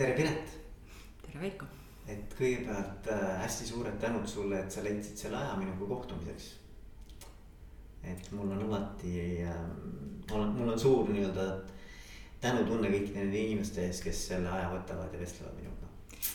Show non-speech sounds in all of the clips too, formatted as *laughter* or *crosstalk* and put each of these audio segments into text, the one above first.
tere, Piret. tere, Veiko. et kõigepealt äh, hästi suured tänud sulle, et sa leidsid selle aja minuga kohtumiseks. et mul on alati äh,, mul on, mul on suur nii-öelda tänutunne kõikide nende inimeste ees, kes selle aja võtavad ja vestlevad minuga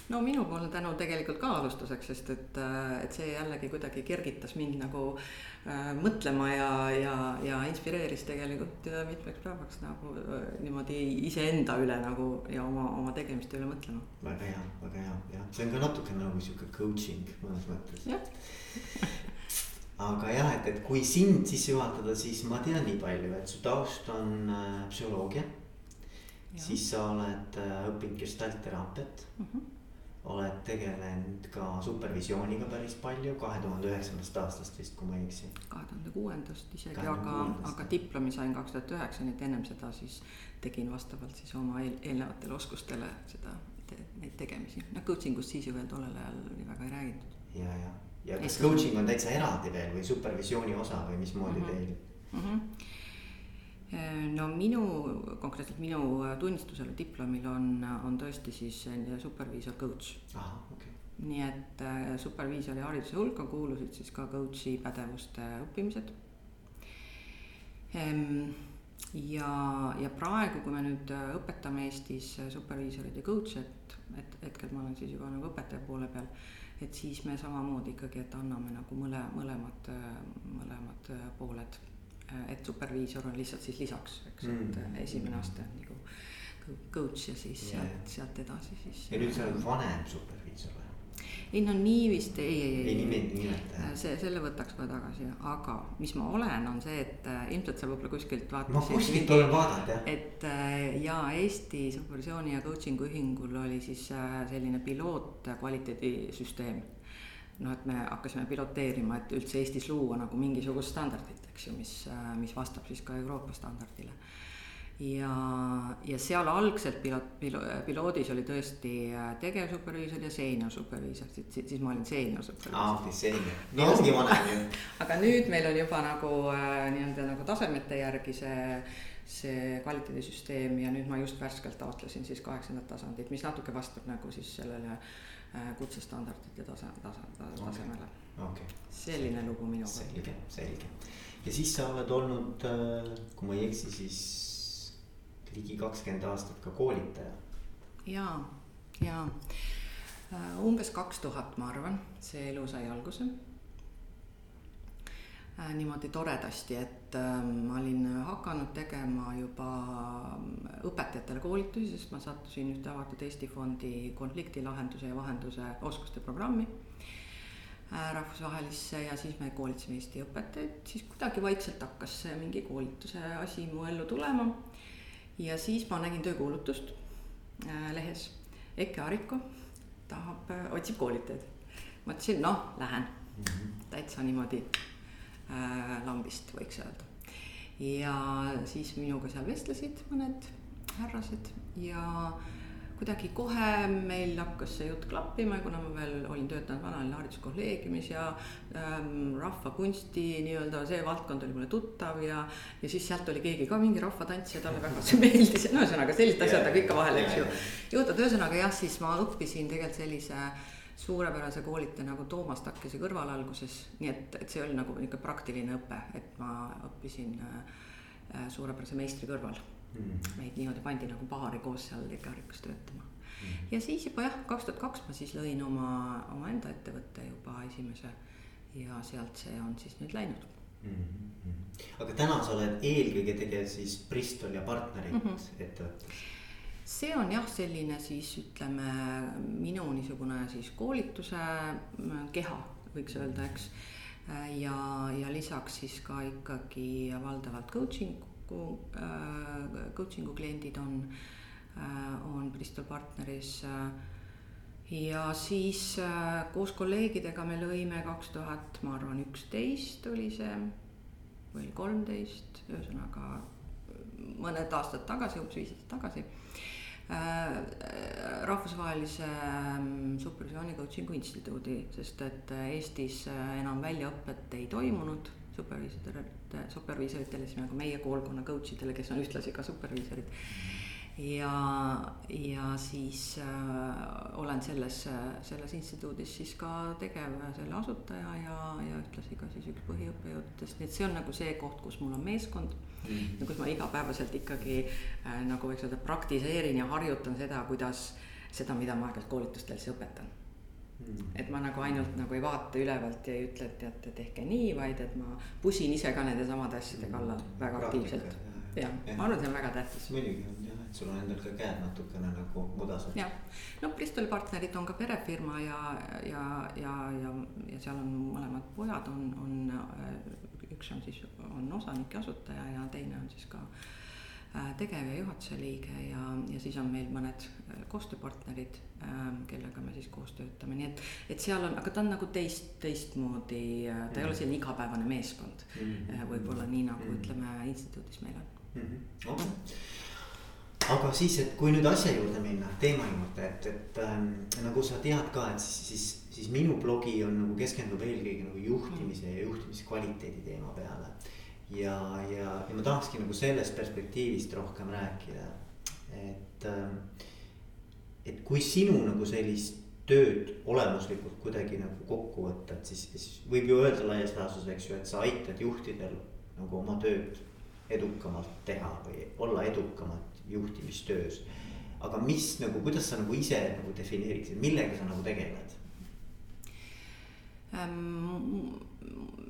no minupoolne tänu tegelikult ka alustuseks, sest et, äh, et see jällegi kuidagi kergitas mind nagu äh, mõtlema ja, ja, ja inspireeris tegelikult äh, mitmeks päevaks nagu äh, niimoodi iseenda üle nagu ja oma, oma tegemiste üle mõtlema. väga hea, väga hea, jah, see on ka natuke nagu sihuke coaching mõnes mõttes. *laughs* aga jah, et, et kui sind sisse juhatada, siis ma tean nii palju, et su taust on äh, psühholoogia. siis sa oled äh, õppinud gestaltteraapiat mm. -hmm oled tegelenud ka supervisiooniga päris palju, kahe tuhande üheksandast aastast vist, kui ma ei eksi. kahe tuhande kuuendast isegi, aga, aga diplomi sain kaks tuhat üheksa, nii et ennem seda siis tegin vastavalt siis oma eel, eelnevatele oskustele seda te,, neid tegemisi. noh, coaching ust siis ju veel tollel ajal oli väga ei räägitud. ja, ja, ja kas coaching on täitsa eraldi veel või supervisiooni osa või mismoodi mm -hmm. teil mm? -hmm no minu, konkreetselt minu tunnistusel diplomil on, on tõesti siis superviisor coach. Okay. nii et äh, superviisori hariduse hulka kuulusid siis ka coach'i pädevuste õppimised. Ehm, ja, ja praegu, kui me nüüd õpetame Eestis superviisorid ja coach'e, et, et hetkel ma olen siis juba nagu õpetaja poole peal et siis me samamoodi ikkagi, et anname nagu mõle, mõlemad, mõlemad pooled Äh, et superviisor on lihtsalt siis lisaks, eks mm., et äh, esimene aste on nagu coach ja siis yeah. sealt, sealt edasi siis. ja nüüd sa oled vanem superviisor või? ei no nii vist ei, ei, ei. ei niimoodi nimeta jah. see, selle võtaks kohe tagasi, aga mis ma olen, on see, et äh, ilmselt sa võib-olla kuskilt vaatasid. ma kuskilt olen vaadanud jah. et ja Eesti supervisiooni ja coaching'u ühingul oli siis selline piloot kvaliteedisüsteem noh, et me hakkasime piloteerima, et üldse Eestis luua nagu mingisugust standardit, eks ju, mis, mis vastab siis ka Euroopa standardile. ja, ja seal algselt piloot, pilo-, piloodis oli tõesti tegevsuperviisor ja seeniorsuperviisor, siis, siis ma olin seeniorsuperviisor. aa, okei, seenior, no ongi vanem ju. *laughs* aga nüüd meil on juba nagu äh, nii-öelda nagu tasemete järgi see see kvaliteedisüsteem ja nüüd ma just värskelt taotlesin siis kaheksandat tasandit, mis natuke vastab nagu siis sellele äh, Äh, kutsestandardite tase, tase, tasemele okay.. Okay. selline lugu minuga. selge, selge. ja siis sa oled olnud, äh, kui ma ei eksi, siis ligi kakskümmend aastat ka koolitaja. ja, ja äh, umbes kaks tuhat, ma arvan, see elu sai alguse Äh, niimoodi toredasti, et ähm, ma olin hakanud tegema juba ähm, õpetajatele koolitusi, sest ma sattusin ühte avatud Eesti fondi konfliktilahenduse ja vahenduse oskuste programmi äh, rahvusvahelisse ja siis me koolitasime Eesti õpetajaid, siis kuidagi vaikselt hakkas see mingi koolituse asi mu ellu tulema. ja siis ma nägin töökuulutust äh, lehes, Eke Ariko tahab, otsib koolitajaid. mõtlesin, noh, lähen mm -hmm. täitsa niimoodi äh, lambist, võiks öelda. Ja siis minuga seal vestlesid mõned härrased ja kuidagi kohe meil hakkas see jutt klappima, kuna ma veel olin töötanud Vanalinna hariduskolleegiumis ja ähm, rahvakunsti nii-öelda see valdkond oli mulle tuttav ja. ja siis sealt oli keegi ka mingi rahvatantsija, talle väga see meeldis ja no ühesõnaga sellised asjad nagu ikka vahel, eks ju. juhtub, ühesõnaga jah, siis ma õppisin tegelikult sellise äh, suurepärase koolitaja nagu Toomas Takkise kõrval alguses, nii et, et see oli nagu niisugune praktiline õpe, et ma õppisin äh, suurepärase meistri kõrval mm.. meid niimoodi pandi nagu paari koos seal Ikarikus töötama mm.. ja siis juba jah, kaks tuhat kaks ma siis lõin oma, omaenda ettevõtte juba esimese ja sealt see on siis nüüd läinud mm. -hmm. aga täna sa oled eelkõige tegev siis Bristol ja partnerid mm -hmm. ettevõttes see on jah, selline siis ütleme minu niisugune siis koolituse mm, keha, võiks öelda, eks. ja, ja lisaks siis ka ikkagi valdavalt coaching'u äh,, coaching'u kliendid on äh,, on Bristol partneris ja siis äh, koos kolleegidega me lõime kaks tuhat, ma arvan, üksteist oli see või kolmteist, ühesõnaga mõned aastad tagasi, umbes viis aastat tagasi rahvusvahelise ähm, supervisiooni coaching'u instituudi, sest et äh, Eestis äh, enam väljaõpet ei toimunud superviisoritele, superviisoritele, siis nagu meie koolkonna coach idele, kes on ühtlasi ka superviisorid. Ja, ja siis äh, olen selles, selles instituudis siis ka tegev selle asutaja ja, ja ühtlasi ka siis üks põhiõppejõududest, nii et see on nagu see koht, kus mul on meeskond mm.. ja kus ma igapäevaselt ikkagi äh, nagu võiks öelda, praktiseerin ja harjutan seda, kuidas seda, mida ma aeg-ajalt koolitustel siis õpetan. Mm.. et ma nagu ainult nagu ei vaata ülevalt ja ei ütle, et teate, tehke nii, vaid et ma pusin ise ka nende samade asjade kallal väga aktiivselt. jah, ma arvan, et see on väga tähtis. muidugi on sul on endal ka käed natukene nagu mudased. jah, no Bristoli partnerid on ka perefirma ja, ja, ja, ja, ja seal on mõlemad pojad on, on, üks on siis, on osanik ja asutaja ja teine on siis ka äh, tegev ja juhatuse liige ja, ja siis on meil mõned äh, koostööpartnerid, kellega me siis koos töötame, nii et, et seal on, aga ta on nagu teist, teistmoodi, äh, ta ei ole mm. selline igapäevane meeskond mm -hmm. võib-olla nii nagu mm -hmm. ütleme instituudis meil on mm. -hmm. Okay aga siis, et kui nüüd asja juurde minna, teema juurde, et, et ähm, nagu sa tead ka, et siis, siis, siis minu blogi on nagu keskendub eelkõige nagu juhtimise ja juhtimiskvaliteedi teema peale. ja, ja, ja ma tahakski nagu sellest perspektiivist rohkem rääkida, et ähm,, et kui sinu nagu sellist tööd olemuslikult kuidagi nagu kokku võtta, et siis, siis võib ju öelda laias laastus, eks ju, et sa aitad juhtidel nagu oma tööd edukamalt teha või olla edukamad juhtimistöös. aga mis nagu, kuidas sa nagu ise nagu defineeriksid, millega sa nagu tegeled ähm,?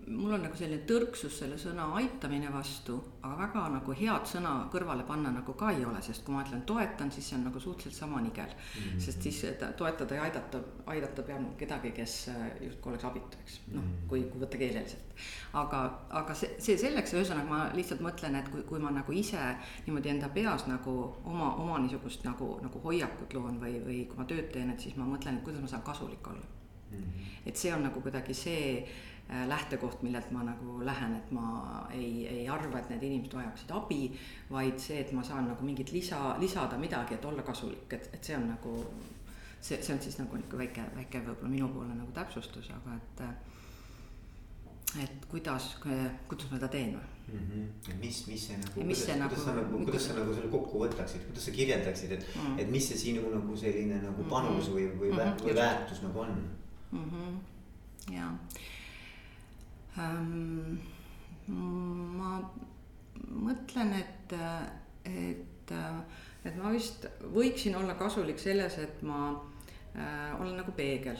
Mul on nagu selline tõrksus selle sõna aitamine vastu, aga väga nagu head sõna kõrvale panna nagu ka ei ole, sest kui ma ütlen toetan, siis see on nagu suhteliselt sama nigel mm. -hmm. sest siis toetada ja aidata, aidata peab kedagi, kes justkui oleks abitu, eks, noh, mhm. kui, kui võtta keeleliselt. aga, aga see, see selleks, ühesõnaga ma lihtsalt mõtlen, et kui, kui ma nagu ise niimoodi enda peas nagu oma, oma niisugust nagu, nagu hoiakut loon või, või kui ma tööd teen, et siis ma mõtlen, et kuidas ma saan kasulik olla mm. -hmm. et see on nagu kuidagi see lähtekoht, millelt ma nagu lähen, et ma ei, ei arva, et need inimesed vajaksid abi, vaid see, et ma saan nagu mingit lisa, lisada midagi, et olla kasulik, et, et see on nagu, see, see on siis nagu niisugune väike, väike võib-olla minupoolne nagu täpsustus, aga et et kuidas, kuidas ma seda teen või mm? -hmm. mis, mis see nagu, kuidas, kuidas nagu, sa nagu, kuidas sa nagu selle kokku võtaksid, kuidas sa kirjeldaksid, et mm., et mis see sinu nagu selline nagu panus või, või mm, -hmm. või väärtus nagu on mm? -hmm. ähm,. Ma mõtlen, et, et, et ma vist võiksin olla kasulik selles, et ma äh, olen nagu peegel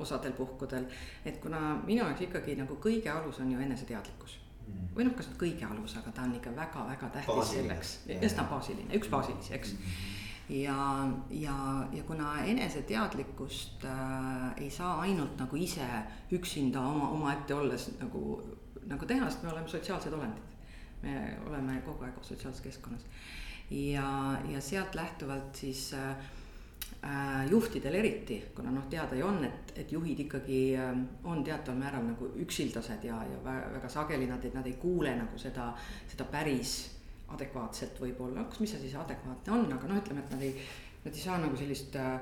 osadel puhkudel, et kuna minu jaoks ikkagi nagu kõige alus on ju eneseteadlikkus mm. või noh, kas nüüd kõige alus, aga ta on ikka väga-väga tähtis Baasiline. selleks, üsna baasiline, üks baasilisi, eks mm. -hmm ja, ja, ja kuna eneseteadlikkust äh, ei saa ainult nagu ise üksinda oma, omaette olles nagu, nagu teha, sest me oleme sotsiaalsed olendid. me oleme kogu aeg sotsiaalses keskkonnas ja, ja sealt lähtuvalt siis äh, äh, juhtidel eriti, kuna noh, teada ju on, et, et juhid ikkagi äh, on teataval määral nagu üksildased ja, ja väga, sageli nad, nad ei kuule nagu seda, seda päris adekvaatselt võib-olla, kas, mis see siis adekvaatne on, aga noh, ütleme, et nad ei, nad ei saa nagu sellist äh,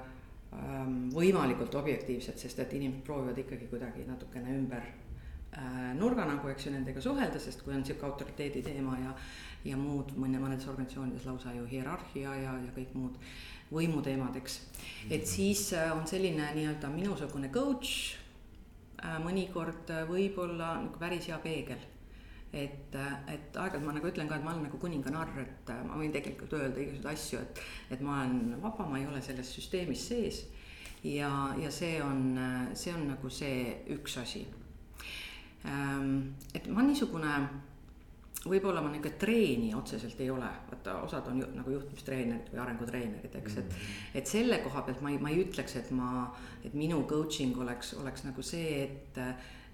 võimalikult objektiivset, sest et inimesed proovivad ikkagi kuidagi natukene ümber äh, nurga nagu, eks ju, nendega suhelda, sest kui on sihuke autoriteedi teema ja, ja muud, mõne, mõnedes organisatsioonides lausa ju hierarhia ja, ja kõik muud võimuteemad, eks. et siis äh, on selline nii-öelda minusugune coach äh, mõnikord võib-olla nagu päris hea peegel et, et aeg-ajalt ma nagu ütlen ka, et ma olen nagu kuninganarr, et äh, ma võin tegelikult öelda igasuguseid asju, et, et ma olen vaba, ma ei ole selles süsteemis sees. ja, ja see on, see on nagu see üks asi. Ähm, et ma niisugune, võib-olla ma niisugune treeni otseselt ei ole, vaata osad on ju, nagu juhtimistreenerid või arengutreenerid, eks, et. Mm-hmm. et selle koha pealt ma ei, ma ei ütleks, et ma, et minu coaching oleks, oleks nagu see, et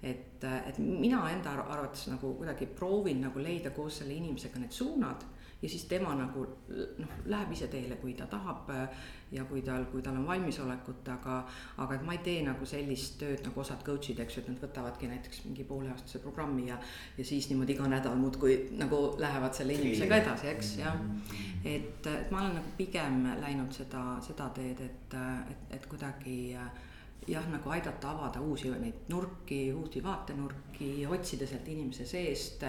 et, et mina enda arvates nagu kuidagi proovin nagu leida koos selle inimesega need suunad ja siis tema nagu noh, läheb ise teele, kui ta tahab ja kui tal, kui tal on valmisolekut, aga, aga et ma ei tee nagu sellist tööd nagu osad coach'id, eks ju, et nad võtavadki näiteks mingi pooleaastase programmi ja, ja siis niimoodi iga nädal muudkui nagu lähevad selle inimesega edasi, eks, jah. et, et ma olen nagu pigem läinud seda, seda teed, et, et, et kuidagi äh, jah, nagu aidata avada uusi neid nurki, uusi vaatenurki, otsida sealt inimese seest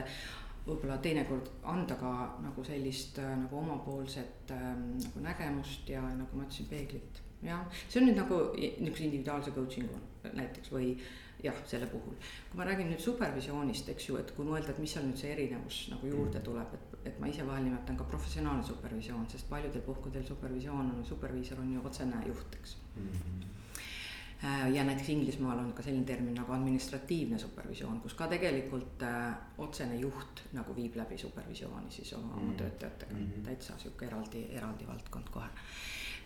võib-olla teinekord anda ka nagu sellist äh, nagu omapoolset ähm, nagu nägemust ja nagu ma ütlesin, peeglit. jah, see on nüüd nagu niisuguse individuaalse coaching'u näiteks või jah, selle puhul. kui ma räägin nüüd supervisioonist, eks ju, et kui mõelda, et mis seal nüüd see erinevus nagu juurde tuleb, et, et ma ise vahel nimetan ka professionaalne supervisioon, sest paljudel puhkudel supervisioon on, superviisor on ju otsene juht, eks mm. -hmm ja näiteks Inglismaal on ka selline termin nagu administratiivne supervisioon, kus ka tegelikult äh, otsene juht nagu viib läbi supervisiooni siis oma mm, -hmm. oma töötajatega mm, -hmm. täitsa sihuke eraldi, eraldi valdkond kohe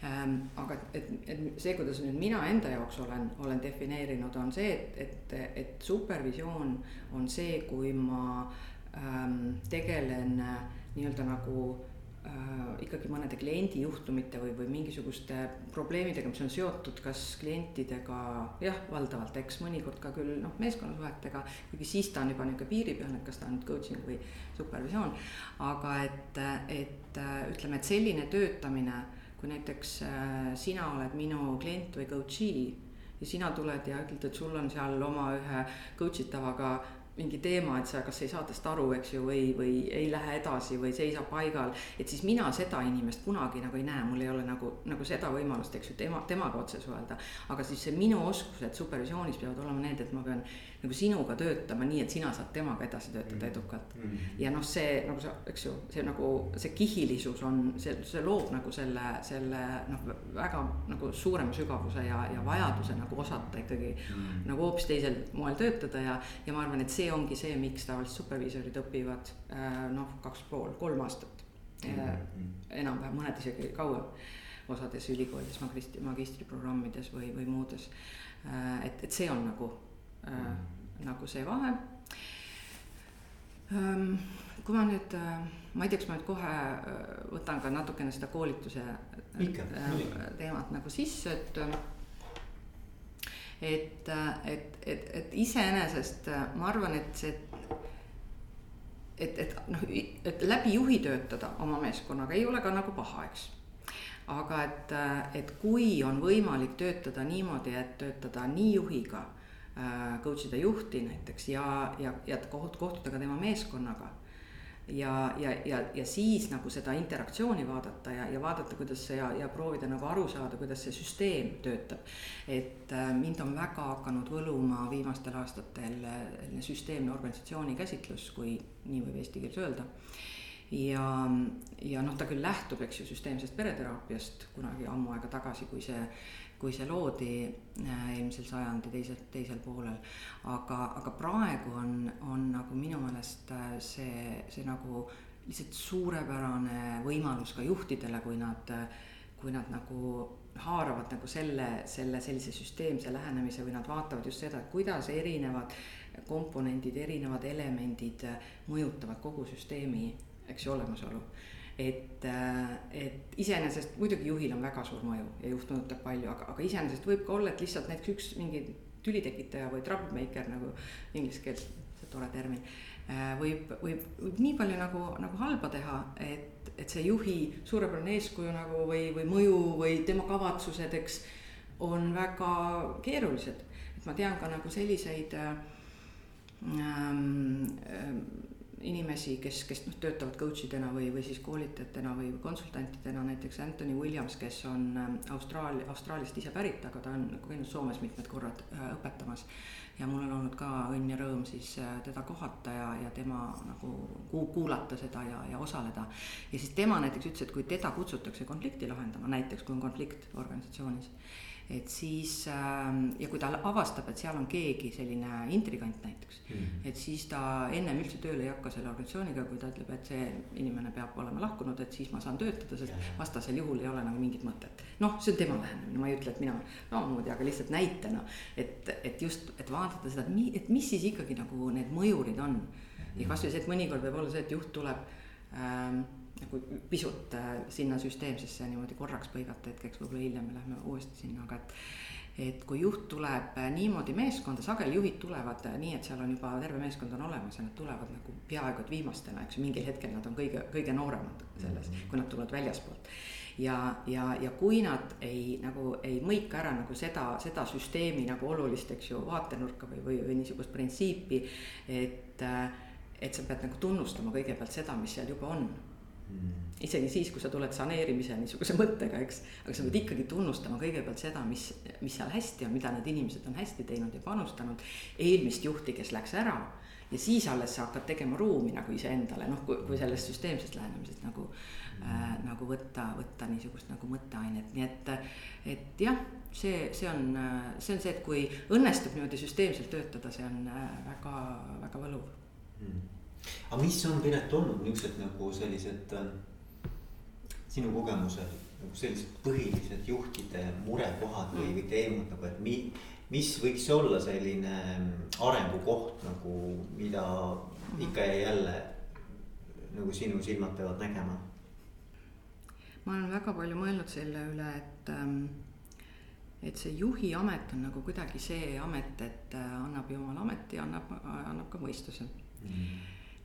ähm,. aga et, et see, kuidas nüüd mina enda jaoks olen, olen defineerinud, on see, et, et, et supervisioon on see, kui ma ähm, tegelen äh, nii-öelda nagu äh, ikkagi mõnede kliendi juhtumite või, või mingisuguste probleemidega, mis on seotud kas klientidega, jah, valdavalt, eks mõnikord ka küll noh, meeskonnasuhetega, kuigi siis ta on juba niisugune piiripealne, et kas ta on nüüd coaching või supervisioon. aga et, et ütleme, et selline töötamine, kui näiteks äh, sina oled minu klient või coachee ja sina tuled ja ütled, et sul on seal oma ühe coach itavaga mingi teema, et sa kas ei saa tast aru, eks ju, või, või ei lähe edasi või seisab paigal. et siis mina seda inimest kunagi nagu ei näe, mul ei ole nagu, nagu seda võimalust, eks ju, tema, temaga otse suhelda. aga siis see minu oskused supervisioonis peavad olema need, et ma pean nagu sinuga töötama nii, et sina saad temaga edasi töötada mm. edukalt mm. -hmm. ja noh, see nagu sa, eks ju, see nagu see kihilisus on, see, see loob nagu selle, selle noh, väga nagu suurema sügavuse ja, ja vajaduse nagu osata ikkagi mm. -hmm. nagu hoopis teisel moel töötada ja, ja ma arvan, et see ongi see, miks tavaliselt superviisorid õpivad äh, noh, kaks pool, kolm aastat mm. -hmm. enam-vähem, mõned isegi kauem osades ülikoolides magistri, magistriprogrammides või, või muudes. Äh, et, et see on nagu äh, nagu see vahe ähm,. kui ma nüüd äh,, ma ei tea, kas ma nüüd kohe äh, võtan ka natukene seda koolituse äh, teemat nagu sisse, et et, et, et, et iseenesest ma arvan, et see et, et noh, et läbi juhi töötada oma meeskonnaga ei ole ka nagu paha, eks. aga et, et kui on võimalik töötada niimoodi, et töötada nii juhiga Äh, coach ida juhti näiteks ja, ja, ja koht-, kohtuda ka tema meeskonnaga. ja, ja, ja, ja siis nagu seda interaktsiooni vaadata ja, ja vaadata, kuidas see ja, ja proovida nagu aru saada, kuidas see süsteem töötab. et äh, mind on väga hakanud võluma viimastel aastatel selline süsteemne organisatsiooni käsitlus, kui nii võib eesti keeles öelda ja, ja noh, ta küll lähtub, eks ju, süsteemsest pereteraapiast kunagi ammu aega tagasi, kui see kui see loodi äh, eelmisel sajandi teisel, teisel poolel. aga, aga praegu on, on nagu minu meelest äh, see, see nagu lihtsalt suurepärane võimalus ka juhtidele, kui nad, kui nad nagu haaravad nagu selle, selle sellise süsteemse lähenemise või nad vaatavad just seda, et kuidas erinevad komponendid, erinevad elemendid mõjutavad kogu süsteemi, eks ju, olemasolu et, äh, et iseenesest muidugi juhil on väga suur mõju ja juht mõjutab palju, aga, aga iseenesest võib ka olla, et lihtsalt näiteks üks mingi tülitekitaja või troublemaker nagu inglise keeles, see tore termin. Äh, võib, võib, võib nii palju nagu, nagu halba teha, et, et see juhi suurepärane eeskuju nagu või, või mõju või tema kavatsused, eks. on väga keerulised, et ma tean ka nagu selliseid ähm, ähm, inimesi, kes, kes noh, töötavad coach idena või, või siis koolitajatena või konsultantidena, näiteks Anthony Williams, kes on ähm, Austraalia, Austraaliast ise pärit, aga ta on käinud Soomes mitmed korrad äh, õpetamas. ja mul on olnud ka õnn ja rõõm siis äh, teda kohata ja, ja tema nagu kuulata seda ja, ja osaleda. ja siis tema näiteks ütles, et kui teda kutsutakse konflikti lahendama, näiteks kui on konflikt organisatsioonis et siis ähm, ja kui ta avastab, et seal on keegi selline intrigant näiteks mm, -hmm. et siis ta ennem üldse tööle ei hakka selle organisatsiooniga, kui ta ütleb, et see inimene peab olema lahkunud, et siis ma saan töötada, sest vastasel juhul ei ole nagu mingit mõtet. noh, see on tema lähenemine, ma ei ütle, et mina samamoodi, aga lihtsalt näitena, et, et just, et vaadata seda, et mi-, et mis siis ikkagi nagu need mõjurid on mm. -hmm. ja kasvõi see, et mõnikord võib olla see, et juht tuleb ähm, nagu pisut äh, sinna süsteemsesse niimoodi korraks põigata hetkeks, võib-olla hiljem me lähme uuesti sinna, aga et. et kui juht tuleb äh, niimoodi meeskonda, sageli juhid tulevad äh, nii, et seal on juba terve meeskond on olemas ja nad tulevad nagu peaaegu et viimastena, eks ju, mingil hetkel nad on kõige, kõige nooremad selles, mhm. kui nad tulevad väljaspoolt ja, ja, ja kui nad ei nagu ei mõika ära nagu seda, seda süsteemi nagu olulist, eks ju, vaatenurka või, või, või niisugust printsiipi, et et sa pead nagu tunnustama kõigepealt seda, mis seal juba on. Isegi siis, kui sa tuled saneerimise niisuguse mõttega, eks, aga sa pead ikkagi tunnustama kõigepealt seda, mis, mis seal hästi on, mida need inimesed on hästi teinud ja panustanud. eelmist juhti, kes läks ära. Ja siis alles sa hakkad tegema ruumi nagu iseendale, noh, kui, kui sellest süsteemsest lähenemisest nagu mm., äh, nagu võtta, võtta niisugust nagu mõtteainet, nii et, et jah, see, see on, see on see, et kui õnnestub niimoodi süsteemselt töötada, see on äh, väga, väga võluv. Mm.. Aga mis on, Piret, olnud? Niisugused nagu sellised äh, sinu kogemusel nagu sellised põhilised juhtide murekohad või, või teemad nagu, et mi-, mis võiks olla selline arengukoht nagu, mida ikka ja jälle nagu sinu silmad peavad nägema? ma olen väga palju mõelnud selle üle, et ähm, et see juhi amet on nagu kuidagi see amet, et äh, annab jumal ameti, annab, annab ka mõistuse. Mm..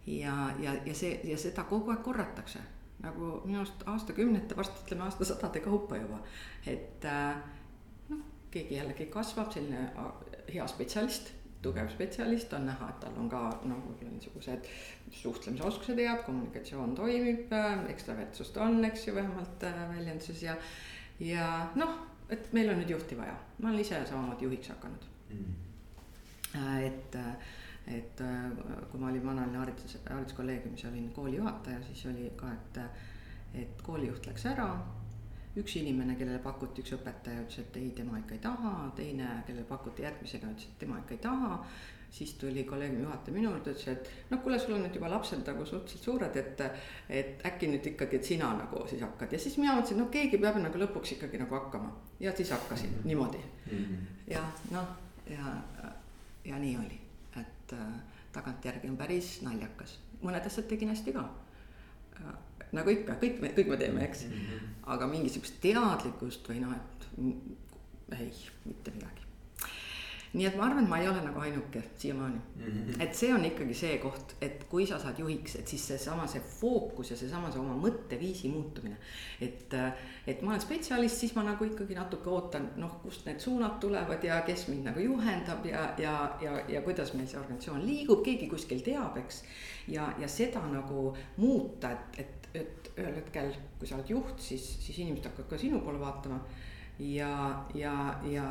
Ja, ja, ja see ja seda kogu aeg korratakse. Nagu minu arust aastakümnete, varsti ütleme aastasadade kaupa juba, et äh, keegi jällegi kasvab, selline hea spetsialist, tugev spetsialist, on näha, et tal on ka noh, võib-olla niisugused suhtlemisoskused head, kommunikatsioon toimib, ekstravertsust on, eks ju, vähemalt äh, väljenduses. Ja. ja noh, et meil on nüüd juhti vaja, ma olen ise samamoodi juhiks hakanud. Mm.. et, et kui ma olin vanaline haridus, hariduskolleegiumis olin koolijuhataja, siis oli ka, et, et koolijuht läks ära üks inimene, kellele pakuti, üks õpetaja ütles, et ei, tema ikka ei taha, teine, kellele pakuti järgmisega, ütles, et tema ikka ei taha. siis tuli kolleegiumi juhataja minu juurde, ütles, et noh, kuule, sul on nüüd juba lapsed nagu suhteliselt suured, et. et äkki nüüd ikkagi, et sina nagu siis hakkad ja siis mina mõtlesin, no keegi peab nagu lõpuks ikkagi nagu hakkama ja siis hakkasin niimoodi mm. -hmm. ja noh, ja, ja nii oli, et äh, tagantjärgi on päris naljakas, mõned asjad tegin hästi ka nagu ikka, kõik me, kõik me teeme, eks mm. -hmm. aga mingisugust teadlikkust või noh, et ei, mitte midagi. Nii et ma arvan, et ma ei ole nagu ainuke siiamaani mm. -hmm. et see on ikkagi see koht, et kui sa saad juhiks, et siis seesama, see fookus ja seesama see oma mõtteviisi muutumine. et, et ma olen spetsialist, siis ma nagu ikkagi natuke ootan, noh, kust need suunad tulevad ja kes mind nagu juhendab ja, ja, ja, ja kuidas meil see organisatsioon liigub, keegi kuskil teab, eks. ja, ja seda nagu muuta, et, et et ühel hetkel, kui sa oled juht, siis, siis inimesed hakkavad ka sinu poole vaatama. ja, ja, ja,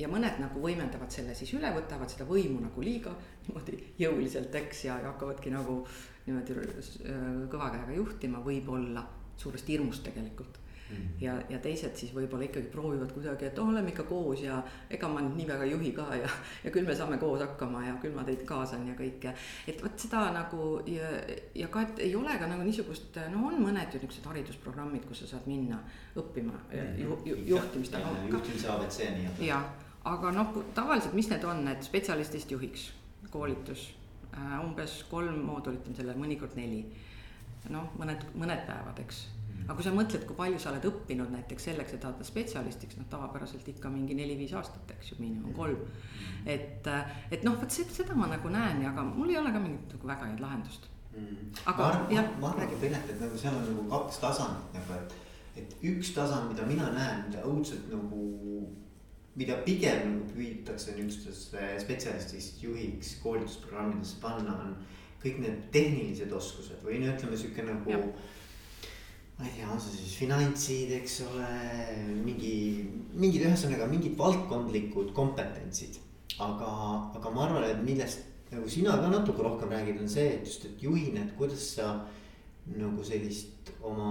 ja mõned nagu võimendavad selle siis üle, võtavad seda võimu nagu liiga niimoodi jõuliselt, eks, ja hakkavadki nagu niimoodi äh, kõva käega juhtima, võib-olla suurest hirmust tegelikult Mm. ja, ja teised siis võib-olla ikkagi proovivad kuidagi, et oh, oleme ikka koos ja ega ma nüüd nii väga ei juhi ka ja, ja küll me saame koos hakkama ja küll ma teid kaasan ja kõike. et vot seda nagu ja, ja ka, et ei ole ka nagu niisugust, no on mõned ju niisugused haridusprogrammid, kus sa saad minna õppima mm. ju, ju, juhtimist. juhtimise abc nii-öelda. jah, aga noh, tavaliselt, mis need on, et spetsialistist juhiks koolitus äh, umbes kolm moodulit on sellel, mõnikord neli. noh, mõned, mõned päevad, eks aga kui sa mõtled, kui palju sa oled õppinud näiteks selleks, et saada spetsialistiks, noh tavapäraselt ikka mingi neli-viis aastat, eks ju, miinimum kolm. et, et noh, vot seda ma nagu näen ja, aga mul ei ole ka mingit nagu väga head lahendust mm.. aga ma arvan, jah. ma arvan, Piret, et nagu seal on nagu kaks tasandit nagu, et, et üks tasand, mida mina näen, mida õudselt nagu mida pigem püütakse niisugustesse spetsialistist juhiks koolitusprogrammidesse panna, on kõik need tehnilised oskused või no ütleme, sihuke nagu ja ma ei tea, on see siis finantsid, eks ole, mingi, mingid ühesõnaga mingid valdkondlikud kompetentsid. aga, aga ma arvan, et millest nagu sina ka natuke rohkem räägid, on see, et just, et juhina, et kuidas sa nagu sellist oma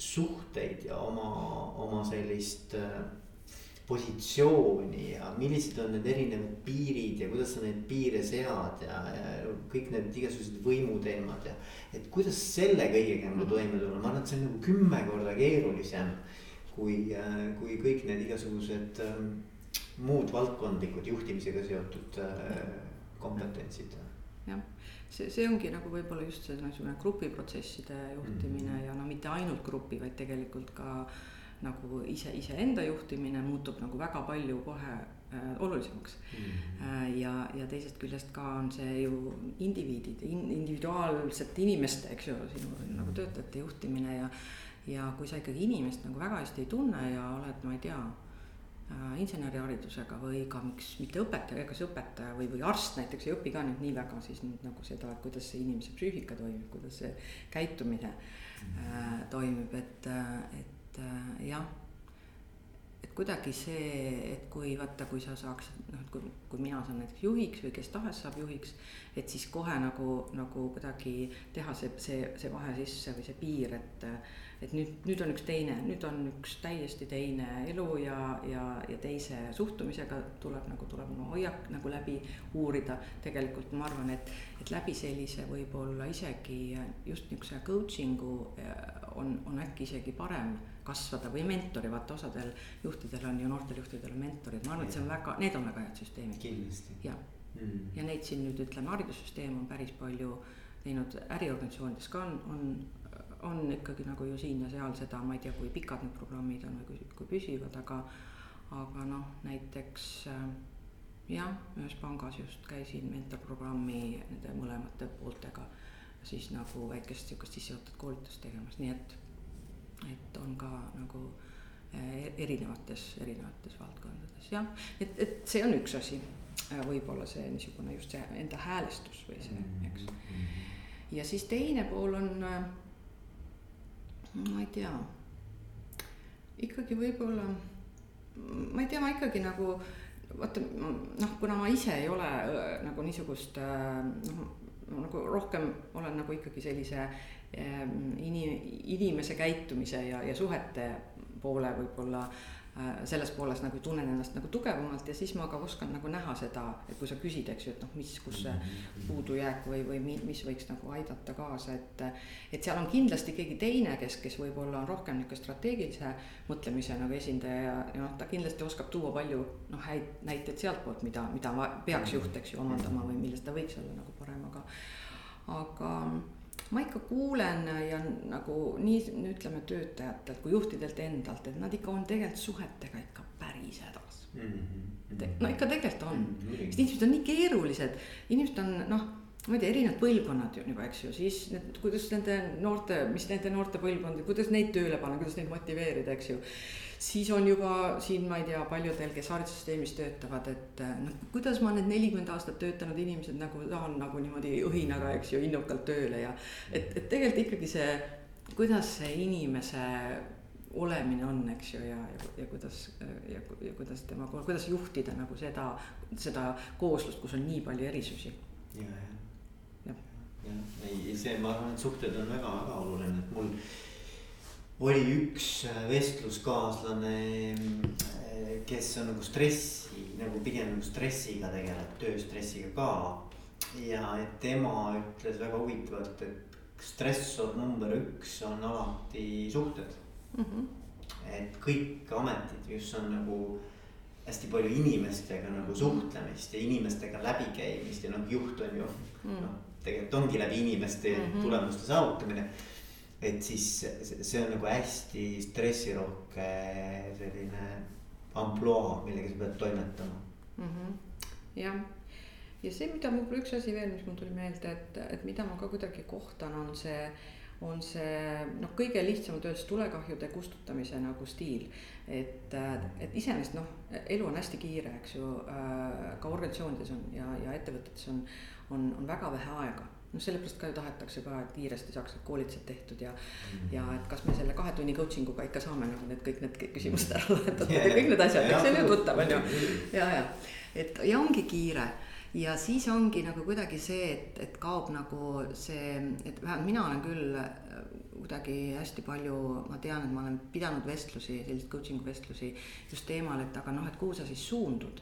suhteid ja oma, oma sellist äh, positsiooni ja millised on need erinevad piirid ja kuidas sa neid piire sead ja, ja kõik need igasugused võimuteemad ja. et kuidas selle kõigega nagu toime tulla, ma arvan, et see on nagu kümme korda keerulisem. kui, kui kõik need igasugused ähm, muud valdkondlikud juhtimisega seotud äh, kompetentsid. jah, see, see ongi nagu võib-olla just see niisugune grupiprotsesside juhtimine mm -hmm. ja no mitte ainult grupi, vaid tegelikult ka nagu ise, iseenda juhtimine muutub nagu väga palju kohe äh, olulisemaks mm. -hmm. ja, ja teisest küljest ka on see ju indiviidid in,, individuaalsete inimeste, eks ju, sinu mm -hmm. nagu töötajate juhtimine ja. ja kui sa ikkagi inimest nagu väga hästi ei tunne ja oled, ma ei tea äh, inseneriharidusega või ka miks mitte õpetaja, ega see õpetaja või, või arst näiteks ei õpi ka nüüd nii väga siis nüüd nagu seda, et kuidas see inimese psüühika toimib, kuidas see käitumine äh, toimib, et, et äh, jah et kuidagi see, et kui vaata, kui sa saaksid noh, et kui, kui mina saan näiteks juhiks või kes tahes saab juhiks, et siis kohe nagu, nagu kuidagi teha see, see, see vahe sisse või see piir, et et nüüd, nüüd on üks teine, nüüd on üks täiesti teine elu ja, ja, ja teise suhtumisega tuleb nagu, tuleb nagu hoiak nagu läbi uurida. tegelikult ma arvan, et, et läbi sellise võib-olla isegi just niisuguse coaching'u eh, on, on äkki isegi parem kasvada või mentori, vaata osadel juhtidel on ju, noortel juhtidel on mentorid, ma arvan, et see on väga, need on väga head süsteemid. kindlasti. jah mm., ja neid siin nüüd ütleme, haridussüsteem on päris palju teinud, äriorganisatsioonides ka on, on, on ikkagi nagu ju siin ja seal seda, ma ei tea, kui pikad need programmid on või kui, kui püsivad, aga, aga noh, näiteks äh, jah, ühes pangas just käisin mentorprogrammi nende mõlemate pooltega siis nagu väikest sihukest sissejuhatavat koolitust tegemas, nii et et on ka nagu eh, erinevates, erinevates valdkondades jah, et, et see on üks asi, äh, võib-olla see niisugune just see enda häälestus või see, eks. ja siis teine pool on, äh, ma ei tea, ikkagi võib-olla, ma ei tea, ma ikkagi nagu vaata noh, kuna ma ise ei ole nagu niisugust noh, nagu rohkem olen nagu ikkagi sellise ini-, inimese käitumise ja, ja suhete poole võib-olla äh, selles pooles nagu tunnen ennast nagu tugevamalt ja siis ma ka oskan nagu näha seda, et kui sa küsid, eks ju, et noh, mis, kus see mhm. puudujääk või, või mis võiks nagu aidata kaasa, et. et seal on kindlasti keegi teine, kes, kes võib-olla on rohkem niisugune strateegilise mõtlemise nagu esindaja ja, ja noh, ta kindlasti oskab tuua palju noh, häid näiteid sealtpoolt, mida, mida peaks juht, eks ju, omandama või milles ta võiks olla nagu parem, aga, aga ma ikka kuulen ja nagu nii ütleme töötajatelt kui juhtidelt endalt, et nad ikka on tegelikult suhetega ikka päris hädas mm. -hmm. no ikka tegelikult on mm, -hmm. sest inimesed on nii keerulised, inimesed on noh, ma ei tea, erinevad põlvkonnad ju nagu, eks ju, siis need, kuidas nende noorte, mis nende noorte põlvkondi, kuidas neid tööle panna, kuidas neid motiveerida, eks ju siis on juba siin, ma ei tea, paljudel, kes haridussüsteemis töötavad, et noh, kuidas ma need nelikümmend aastat töötanud inimesed nagu saan nagu niimoodi õhinaga, eks ju, innukalt tööle ja et, et tegelikult ikkagi see, kuidas see inimese olemine on, eks ju, ja, ja, ja kuidas ja, ja kuidas tema, kuidas juhtida nagu seda, seda kooslust, kus on nii palju erisusi. ja, ja, ja, ja, ei, see, ma arvan, et suhted on väga-väga oluline, et mul oli üks äh, vestluskaaslane, äh, kes on nagu stressi, nagu pigem nagu stressiga tegeleb, tööstressiga ka. ja et tema ütles väga huvitavalt, et stressor number üks on alati suhted mm. -hmm. et kõik ametid, kus on nagu hästi palju inimestega nagu suhtlemist ja inimestega läbikäimist ja noh, juht on ju mm -hmm. noh, tegelikult ongi läbi inimeste mm -hmm. tulemuste saavutamine et siis see on nagu hästi stressirohke selline ampluaa, millega sa pead toimetama mm. -hmm. jah, ja see, mida mul üks asi veel, mis mul tuli meelde, et, et mida ma ka kuidagi kohtan, on see on see noh, kõige lihtsamalt öeldes tulekahjude kustutamise nagu stiil. et, et iseenesest noh, elu on hästi kiire, eks ju, äh, ka organisatsioonides on ja, ja ettevõtetes on, on, on väga vähe aega noh, sellepärast ka ju tahetakse ka, et kiiresti saaks need koolitused tehtud ja mm, -hmm. ja et kas me selle kahe tunni coaching uga ikka saame nagu need kõik need küsimused ära *laughs* lahendatud yeah. ja kõik need asjad, eks see on ju tuttav, on ju. ja, ja, et ja ongi kiire ja siis ongi nagu kuidagi see, et, et kaob nagu see, et vähemalt mina olen küll äh, kuidagi hästi palju, ma tean, et ma olen pidanud vestlusi, selliseid coaching'u vestlusi just teemal, et aga noh, et kuhu sa siis suundud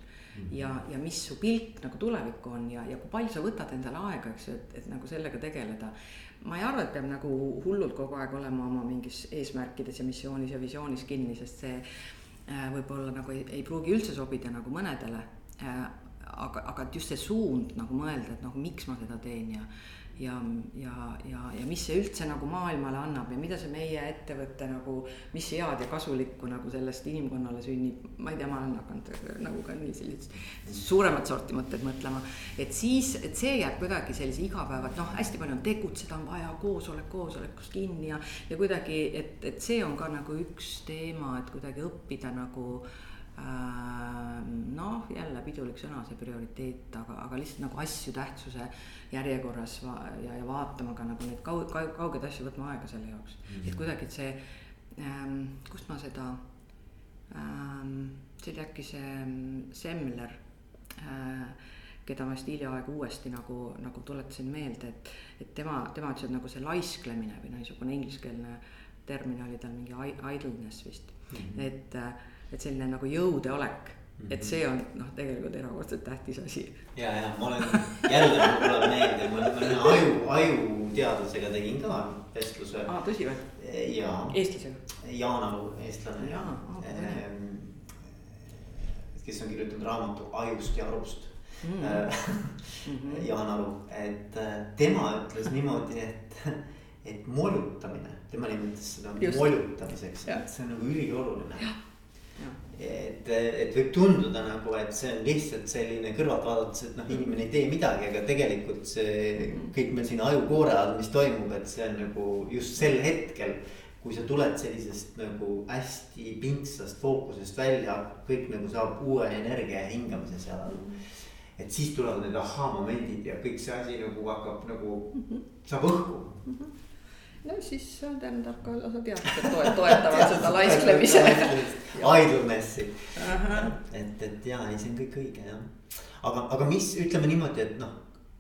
ja, ja mis su pilk nagu tulevikku on ja, ja kui palju sa võtad endale aega, eks ju, et, et nagu sellega tegeleda. ma ei arva, et peab nagu hullult kogu aeg olema oma mingis eesmärkides ja missioonis ja visioonis kinni, sest see äh, võib-olla nagu ei, ei pruugi üldse sobida nagu mõnedele äh,. aga, aga et just see suund nagu mõelda, et noh, miks ma seda teen ja ja, ja, ja, ja mis see üldse nagu maailmale annab ja mida see meie ettevõte nagu, mis head ja kasulikku nagu sellest inimkonnale sünnib. ma ei tea, ma olen hakanud nagu ka nii sellist suuremat sorti mõtteid mõtlema, et siis, et see jääb kuidagi sellise igapäeva, et noh, hästi palju on tegutseda on vaja, koosolek koosolekust kinni ja, ja kuidagi, et, et see on ka nagu üks teema, et kuidagi õppida nagu äh, noh, jälle pidulik sõna, see prioriteet, aga, aga lihtsalt nagu asju tähtsuse järjekorras va ja, ja vaatama ka nagu neid kaug-, kaug, kaugeid asju, võtma aega selle jaoks mm. -hmm. et kuidagi, et see ähm,, kust ma seda ähm,, see oli äkki see mm, Semmler äh, keda ma just hiljaaegu uuesti nagu, nagu tuletasin meelde, et, et tema, tema ütles, et nagu see laisklemine või niisugune ingliskeelne termin oli tal mingi idleness vist mm, -hmm. et, et selline nagu jõudeolek mm, -hmm. et see on noh, tegelikult erakordselt tähtis asi. ja, ja ma olen jälle mul tuleb meelde, ma olen aju, ajuteadlasega tegin ka vestluse. aa, tõsi või? jaa. eestlasega? Jaan Aru, eestlane. Ehm, kes on kirjutanud raamatu Ajust ja arust mm. -hmm. Jaan Aru, et äh, tema ütles niimoodi, et, et molutamine, tema nimetas seda Just. molutamiseks, et see on nagu ülioluline. Et, et võib tunduda nagu, et see on lihtsalt selline kõrvalt vaadates, et noh, inimene ei tee midagi, aga tegelikult see kõik meil siin ajukoore all, mis toimub, et see on nagu just sel hetkel kui sa tuled sellisest nagu hästi pingsast fookusest välja, kõik nagu saab uue energia ja hingamise seal all. Et siis tulevad need ahhaa-momendid ja kõik see asi nagu hakkab nagu saab õhku. Mm. -hmm no siis tähendab ka lausa teadused toetavad seda laisklemise. Idleness'i, et, et ja ei, see on kõik õige jah. aga, aga mis ütleme niimoodi, et noh,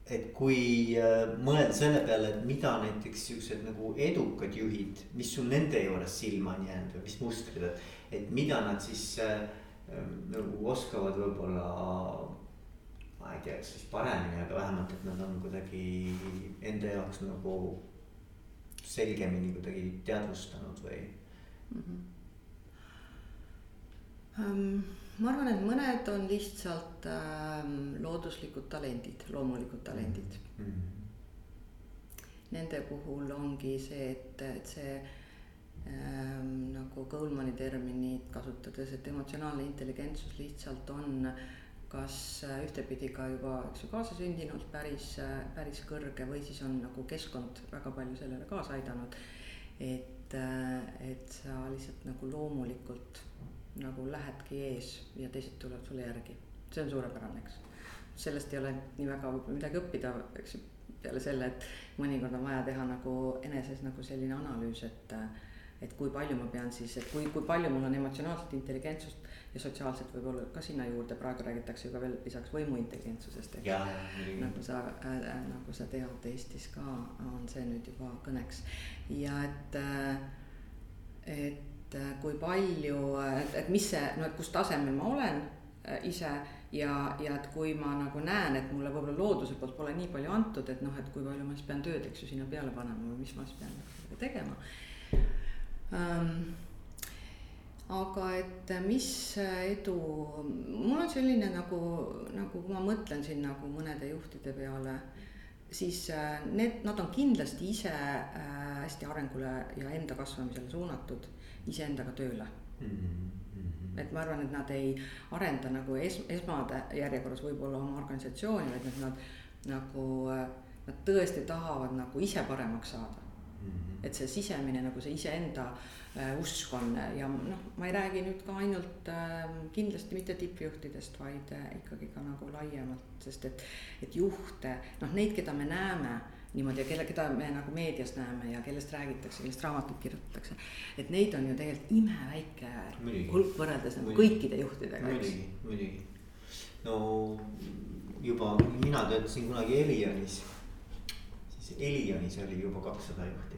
et kui äh, mõelda selle peale, et mida näiteks siuksed nagu edukad juhid, mis sul nende juures silma on jäänud või mis mustrid, et, et mida nad siis äh, nagu oskavad võib-olla ma ei tea, kas siis paremini, aga vähemalt, et nad on kuidagi enda jaoks nagu selgemini kuidagi teadvustanud või mm? -hmm. Um, ma arvan, et mõned on lihtsalt ähm, looduslikud talendid, loomulikud talendid mm. -hmm. Nende puhul ongi see, et, et see ähm, nagu Goldmani terminit kasutades, et emotsionaalne intelligentsus lihtsalt on äh, kas äh, ühtepidi ka juba, eks ju, kaasasündinult päris, äh, päris kõrge või siis on nagu keskkond väga palju sellele kaasa aidanud. et, äh, et sa lihtsalt nagu loomulikult nagu lähedki ees ja teised tulevad sulle järgi, see on suurepärane, eks. sellest ei ole nii väga võib-olla midagi õppida, eks ju, peale selle, et mõnikord on vaja teha nagu eneses nagu selline analüüs, et et kui palju ma pean siis, et kui, kui palju mul on emotsionaalset intelligentsust ja sotsiaalselt võib-olla ka sinna juurde, praegu räägitakse ju ka veel lisaks võimuintelligentsusest, eks. nagu sa äh,, nagu sa tead, Eestis ka on see nüüd juba kõneks ja et äh,, et äh, kui palju, et, et mis see, no et kus tasemel ma olen äh, ise ja, ja et kui ma nagu näen, et mulle võib-olla looduse poolt pole nii palju antud, et noh, et kui palju ma siis pean tööd, eks ju, sinna peale panema või mis ma siis pean tegema um, aga et mis edu, mul on selline nagu, nagu ma mõtlen siin nagu mõnede juhtide peale, siis äh, need, nad on kindlasti ise äh, hästi arengule ja enda kasvamisele suunatud, iseendaga tööle mm. -hmm. et ma arvan, et nad ei arenda nagu es-, esmade järjekorras võib-olla oma organisatsiooni, vaid et nad nagu, äh, nad tõesti tahavad nagu ise paremaks saada. Et see sisemine nagu see iseenda äh, usk on ja noh, ma ei räägi nüüd ka ainult äh, kindlasti mitte tippjuhtidest, vaid äh, ikkagi ka nagu laiemalt, sest et, et juhte, noh, neid, keda me näeme niimoodi ja kelle, keda me nagu meedias näeme ja kellest räägitakse, kellest raamatuid kirjutatakse. et neid on ju tegelikult imeväike hulk võrreldes nagu kõikide juhtidega. muidugi, muidugi. no juba mina töötasin kunagi Elionis, siis Elionis oli juba kakssada juhti.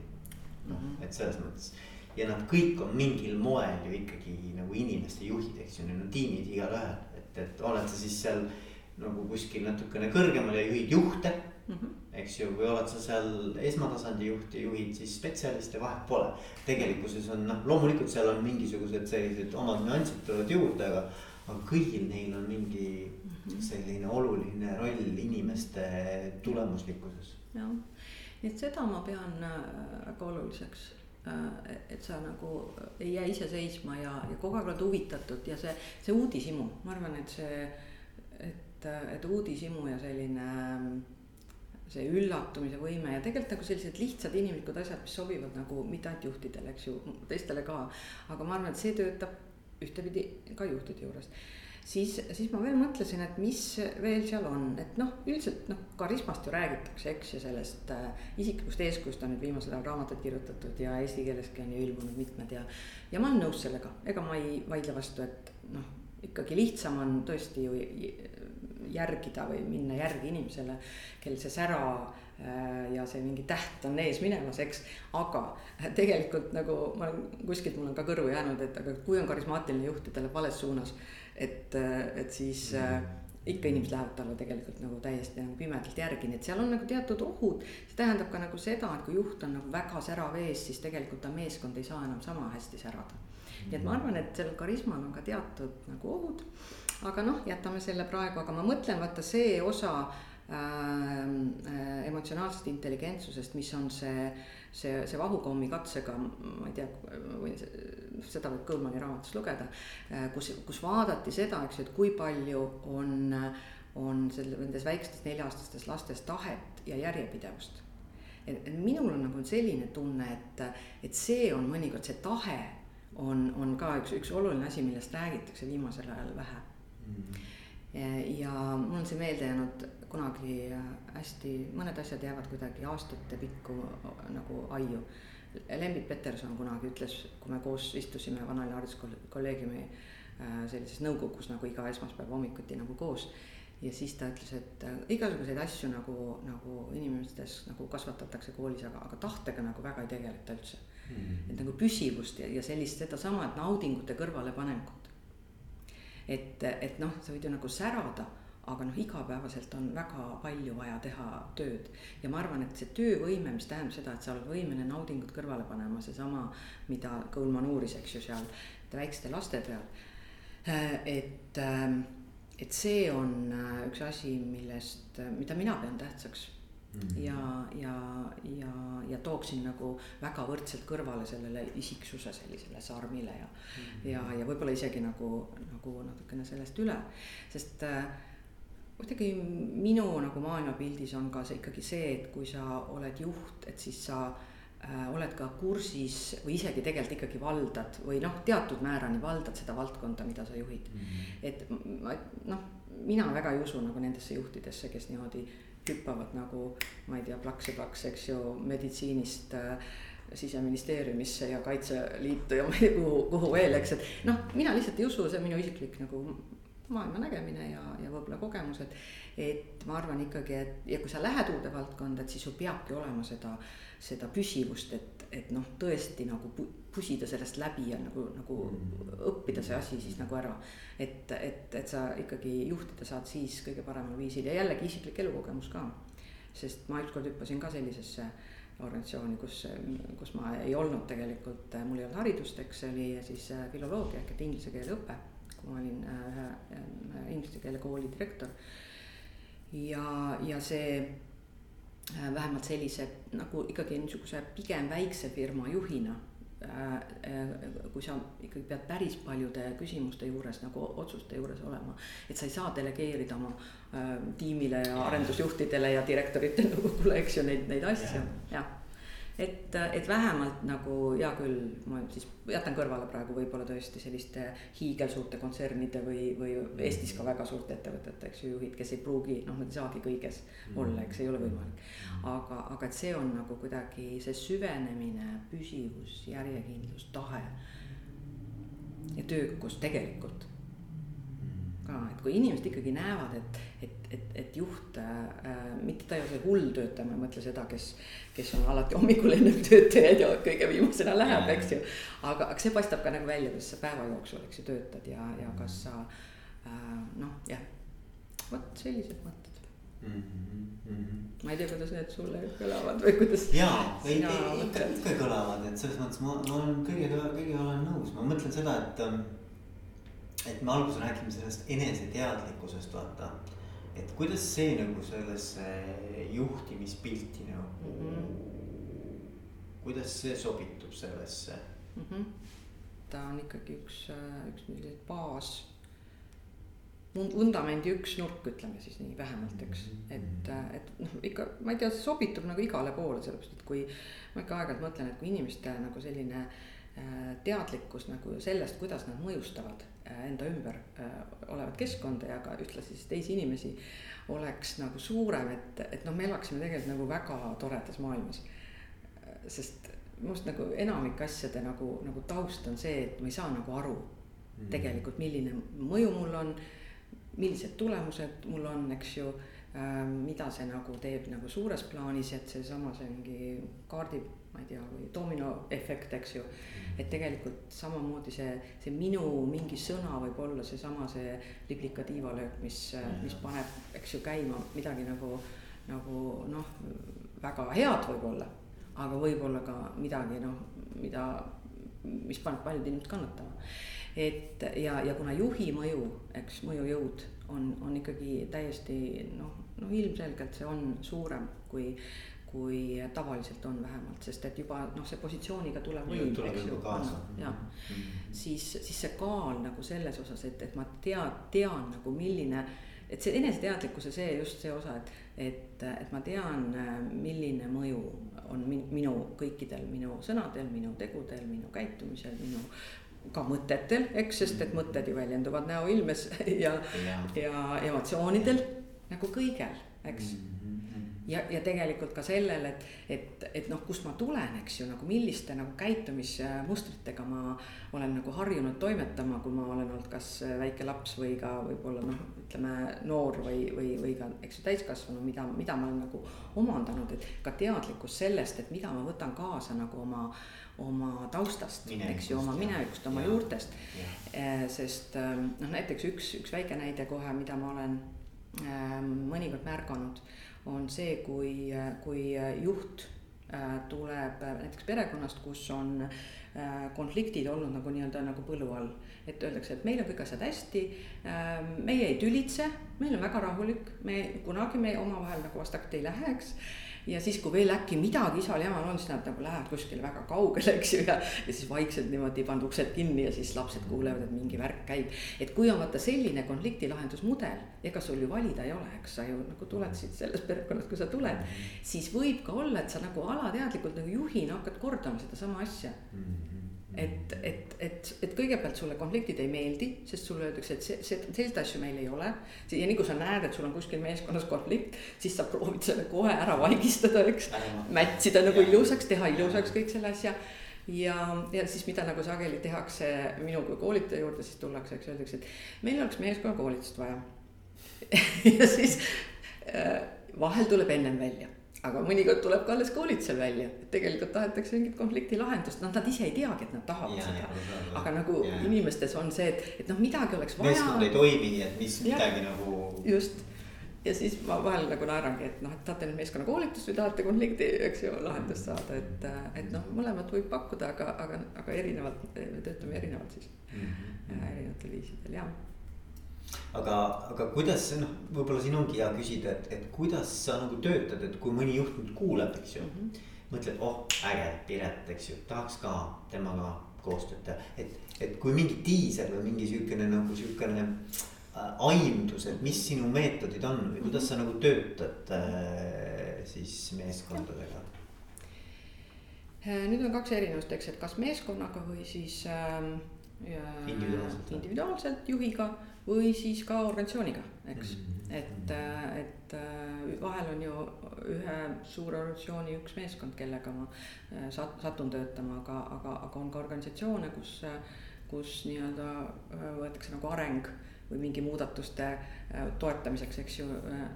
noh mm -hmm., et selles mõttes ja nad kõik on mingil moel ju ikkagi nagu inimeste juhid, eks ju, neil on tiimid igalühel, et, et oled sa siis seal nagu kuskil natukene kõrgemal ja juhid juhte mm. -hmm. eks ju, või oled sa seal esmatasandi juht ja juhid siis spetsialiste, vahet pole. tegelikkuses on noh, loomulikult seal on mingisugused sellised omad nüansid tulevad juurde, aga, aga kõigil neil on mingi -hmm. selline oluline roll inimeste tulemuslikkuses. jah, nii et seda ma pean äh, väga oluliseks Äh, et sa nagu ei jää ise seisma ja, ja kogu aeg oled huvitatud ja see, see uudishimu, ma arvan, et see, et, et uudishimu ja selline see üllatumise võime ja tegelikult nagu sellised lihtsad inimlikud asjad, mis sobivad nagu mitte ainult juhtidele, eks ju, teistele ka. aga ma arvan, et see töötab ühtepidi ka juhtide juures siis, siis ma veel mõtlesin, et mis veel seal on, et noh, üldiselt noh, karismast ju räägitakse, eks, ja sellest äh, isiklikust eeskujust on nüüd viimasel ajal raamatuid kirjutatud ja eesti keeleski on ju ilmunud mitmed ja. ja ma olen nõus sellega, ega ma ei vaidle vastu, et noh, ikkagi lihtsam on tõesti ju järgida või minna järgi inimesele, kel see sära äh, ja see mingi täht on ees minemas, eks. aga tegelikult nagu ma olen kuskilt, mul on ka kõrvu jäänud, et aga kui on karismaatiline juht ja ta läheb vales suunas et, et siis äh, ikka inimesed lähevad talle tegelikult nagu täiesti nagu pimedalt järgi, nii et seal on nagu teatud ohud. see tähendab ka nagu seda, et kui juht on nagu väga särav ees, siis tegelikult ta meeskond ei saa enam sama hästi särada. nii et ma arvan, et sellel karismal on ka teatud nagu ohud. aga noh, jätame selle praegu, aga ma mõtlen, vaata see osa äh, äh, emotsionaalsest intelligentsusest, mis on see see, see vahukommi katsega, ma ei tea, võin seda võib Kõlmani raamatust lugeda, kus, kus vaadati seda, eks ju, et kui palju on, on selle, nendes väikestes nelja-aastastes lastes tahet ja järjepidevust. et minul on nagu selline tunne, et, et see on mõnikord see tahe on, on ka üks, üks oluline asi, millest räägitakse viimasel ajal vähe mm. -hmm ja mul on see meelde jäänud kunagi hästi, mõned asjad jäävad kuidagi aastate pikku nagu aiu. Lembit Peterson kunagi ütles, kui me koos istusime Vanalinna hariduskolleegiumi äh, sellises nõukogus nagu iga esmaspäev hommikuti nagu koos. ja siis ta ütles, et äh, igasuguseid asju nagu, nagu inimestes nagu kasvatatakse koolis, aga, aga tahtega nagu väga ei tegeleta üldse mm. -hmm. et nagu püsivust ja, ja sellist sedasama, et naudingute kõrvalepanekut et, et noh, sa võid ju nagu särada, aga noh, igapäevaselt on väga palju vaja teha tööd. ja ma arvan, et see töövõime, mis tähendab seda, et sa oled võimeline naudingut kõrvale panema, seesama, mida Kõlman uuris, eks ju, seal väikeste laste peal. et, et see on üks asi, millest, mida mina pean tähtsaks Mm. ja, ja, ja, ja tooksin nagu väga võrdselt kõrvale sellele isiksuse sellisele sarmile ja mm., ja, ja võib-olla isegi nagu, nagu natukene sellest üle, sest äh, kuidagi minu nagu maailmapildis on ka see ikkagi see, et kui sa oled juht, et siis sa äh, oled ka kursis või isegi tegelikult ikkagi valdad või noh, teatud määrani valdad seda valdkonda, mida sa juhid mm. -hmm. et ma noh, mina väga ei usu nagu nendesse juhtidesse, kes niimoodi hüppavad nagu ma ei tea, plaks ja plaks, eks ju, meditsiinist äh, siseministeeriumisse ja Kaitseliitu ja ma ei tea kuhu, kuhu veel, eks, et noh, mina lihtsalt ei usu, see on minu isiklik nagu maailma nägemine ja, ja võib-olla kogemused. et ma arvan ikkagi, et ja kui sa lähed uude valdkonda, et siis sul peabki olema seda, seda püsivust, et, et noh, tõesti nagu pusida sellest läbi ja nagu, nagu õppida see asi siis nagu ära. et, et, et sa ikkagi juhtida saad siis kõige paremal viisil ja jällegi isiklik elukogemus ka. sest ma ükskord hüppasin ka sellisesse organisatsiooni, kus, kus ma ei olnud tegelikult, mul ei olnud haridust, eks see oli siis filoloogia ehk et inglise keele õpe. Ma olin ühe inglise keele kooli direktor. ja, ja see äh, vähemalt sellise nagu ikkagi niisuguse pigem väikse firma juhina Äh, äh, kui sa ikkagi pead päris paljude küsimuste juures nagu otsuste juures olema. et sa ei saa delegeerida oma äh, tiimile ja arendusjuhtidele ja direktoritele *laughs* nõukogule, eks ju, neid, neid asju, jah et, et vähemalt nagu hea küll, ma siis jätan kõrvale praegu võib-olla tõesti selliste hiigelsuurte kontsernide või, või Eestis ka väga suurte ettevõtete, eks ju, juhid, kes ei pruugi, noh, nad ei saagi kõiges olla, eks ei ole võimalik. aga, aga et see on nagu kuidagi see süvenemine, püsivus, järjekindlus, tahe. Ja töökus tegelikult ka, et kui inimesed ikkagi näevad, et, et, et, et juht äh,, mitte ta ei ole see hull töötaja, ma ei mõtle seda, kes, kes on alati hommikul ennem tööd teed ja kõige viimasena läheb, eks ju. aga, aga see paistab ka nagu välja, kuidas sa päeva jooksul, eks ju, töötad ja, ja kas sa äh, noh, jah, vot sellised mõtted. Mm -hmm. ma ei tea, kuidas need sulle kõlavad või kuidas. jaa, ei, ei ikka, ikka kõlavad, et selles mõttes ma, ma olen kõigega, kõigega olen nõus, ma mõtlen seda, et ähm, et me alguses räägime sellest eneseteadlikkusest, vaata. et kuidas see nagu sellesse juhtimispilti nagu mm, -hmm. kuidas see sobitub sellesse mm? -hmm. ta on ikkagi üks, üks selline baas vundamendi üks nurk, ütleme siis nii vähemalt, eks, mhm. et, et noh, ikka ma ei tea, see sobitub nagu igale poole, sellepärast et kui ma ikka aeg-ajalt mõtlen, et kui inimeste nagu selline teadlikkus nagu sellest, kuidas nad mõjustavad enda ümber olevat keskkonda ja ka ühtlasi siis teisi inimesi, oleks nagu suurem, et, et noh, me elaksime tegelikult nagu väga toredas maailmas. sest minu arust nagu enamik asjade nagu, nagu taust on see, et ma ei saa nagu aru mm. tegelikult, milline mõju mul on, millised tulemused mul on, eks ju ähm,. mida see nagu teeb nagu suures plaanis, et seesama see mingi kaardi, ma ei tea, või dominoefekt, eks ju. et tegelikult samamoodi see, see minu mingi sõna võib olla seesama see liblika tiivalöök, mis, mis paneb, eks ju, käima midagi nagu, nagu noh, väga head võib-olla aga võib-olla ka midagi noh, mida, mis paneb paljud inimesed kannatama. et ja, ja kuna juhi mõju, eks mõjujõud on, on ikkagi täiesti noh, no ilmselgelt see on suurem kui kui tavaliselt on vähemalt, sest et juba noh, see positsiooniga tulev võim, eks ju, jah. Mhm. siis, siis see kaal nagu selles osas, et, et ma tean, tean nagu milline, et see eneseteadlikkuse see just see osa, et, et, et ma tean, milline mõju on min, minu kõikidel minu sõnadel, minu tegudel, minu käitumisel, minu ka mõtetel, eks, sest et mõtted ju väljenduvad näoilmes *laughs* ja, ja, ja emotsioonidel nagu kõigel, eks mm. Ja, ja tegelikult ka sellel, et, et, et noh, kust ma tulen, eks ju, nagu milliste nagu käitumismustritega ma olen nagu harjunud toimetama, kui ma olen olnud kas väike laps või ka võib-olla noh, ütleme noor või, või, või ka, eks ju, täiskasvanu, mida, mida ma olen nagu omandanud, et ka teadlikkus sellest, et mida ma võtan kaasa nagu oma oma taustast, eks ju, oma minevikust, oma ja, juurtest. Eh, sest eh, noh, näiteks üks, üks väike näide kohe, mida ma olen äh, mõnikord märganud on see, kui, kui juht äh, tuleb näiteks perekonnast, kus on äh, konfliktid olnud nagu nii-öelda nagu põlu all. et öeldakse, et meil on kõik asjad hästi, ähm, meie ei tülitse, meil on väga rahulik, me kunagi me omavahel nagu vastakti ei lähe, eks ja siis, kui veel äkki midagi isal jamal on, siis nad nagu lähevad kuskile väga kaugele, eks ju, ja. ja siis vaikselt niimoodi pannud uksed kinni ja siis lapsed kuulevad, et mingi värk käib. et kui on vaata selline konflikti lahendusmudel, ega sul ju valida ei ole, eks sa ju nagu tuled siit sellest perekonnast, kui sa tuled. siis võib ka olla, et sa nagu alateadlikult nagu juhina hakkad kordama sedasama asja mm. -hmm et, et, et, et kõigepealt sulle konfliktid ei meeldi, sest sulle öeldakse, et see, see, selliseid asju meil ei ole. ja nii kui sa näed, et sul on kuskil meeskonnas konflikt, siis sa proovid selle kohe ära vaigistada, eks. mätsida nagu ilusaks, teha ilusaks kõik selle asja. ja, ja siis, mida nagu sageli tehakse minu kui koolitaja juurde, siis tullakse, eks öeldakse, et meil oleks meeskonnakoolitust vaja *laughs* ja siis äh, vahel tuleb ennem välja aga mõnikord tuleb ka alles koolitusel välja, et tegelikult tahetakse mingit konflikti lahendust, noh, nad ise ei teagi, et nad tahavad ja, seda. aga nagu ja. inimestes on see, et, et noh, midagi oleks vaja. meeskond ei toimi, et mis ja, midagi nagu. just ja siis ma vahel nagu naerangi, et noh, et tahate nüüd meeskonnakoolitust või tahate konflikti, eks ju, lahendust saada, et, et noh, mõlemat võib pakkuda, aga, aga, aga erinevalt, me töötame erinevalt siis mm -hmm. erinevatel viisidel ja aga, aga kuidas see noh, võib-olla siin ongi hea küsida, et, et kuidas sa nagu töötad, et kui mõni juht nüüd kuuleb, eks ju mm. -hmm. mõtleb, oh äge, Piret, eks ju, tahaks ka temaga koostööd teha, et, et kui mingi diiser või mingi sihukene nagu sihukene äh, aimdus, et mis sinu meetodid on või kuidas sa nagu töötad äh, siis meeskondadega? Äh, nüüd on kaks erinevust, eks, et kas meeskonnaga või siis äh, individuaalselt, individuaalselt juhiga või siis ka organisatsiooniga, eks mm. -hmm. et, äh, et äh, vahel on ju ühe suure organisatsiooni üks meeskond, kellega ma äh, sat-, satun töötama, aga, aga, aga on ka organisatsioone, kus, kus nii-öelda võetakse nagu areng või mingi muudatuste toetamiseks, eks ju,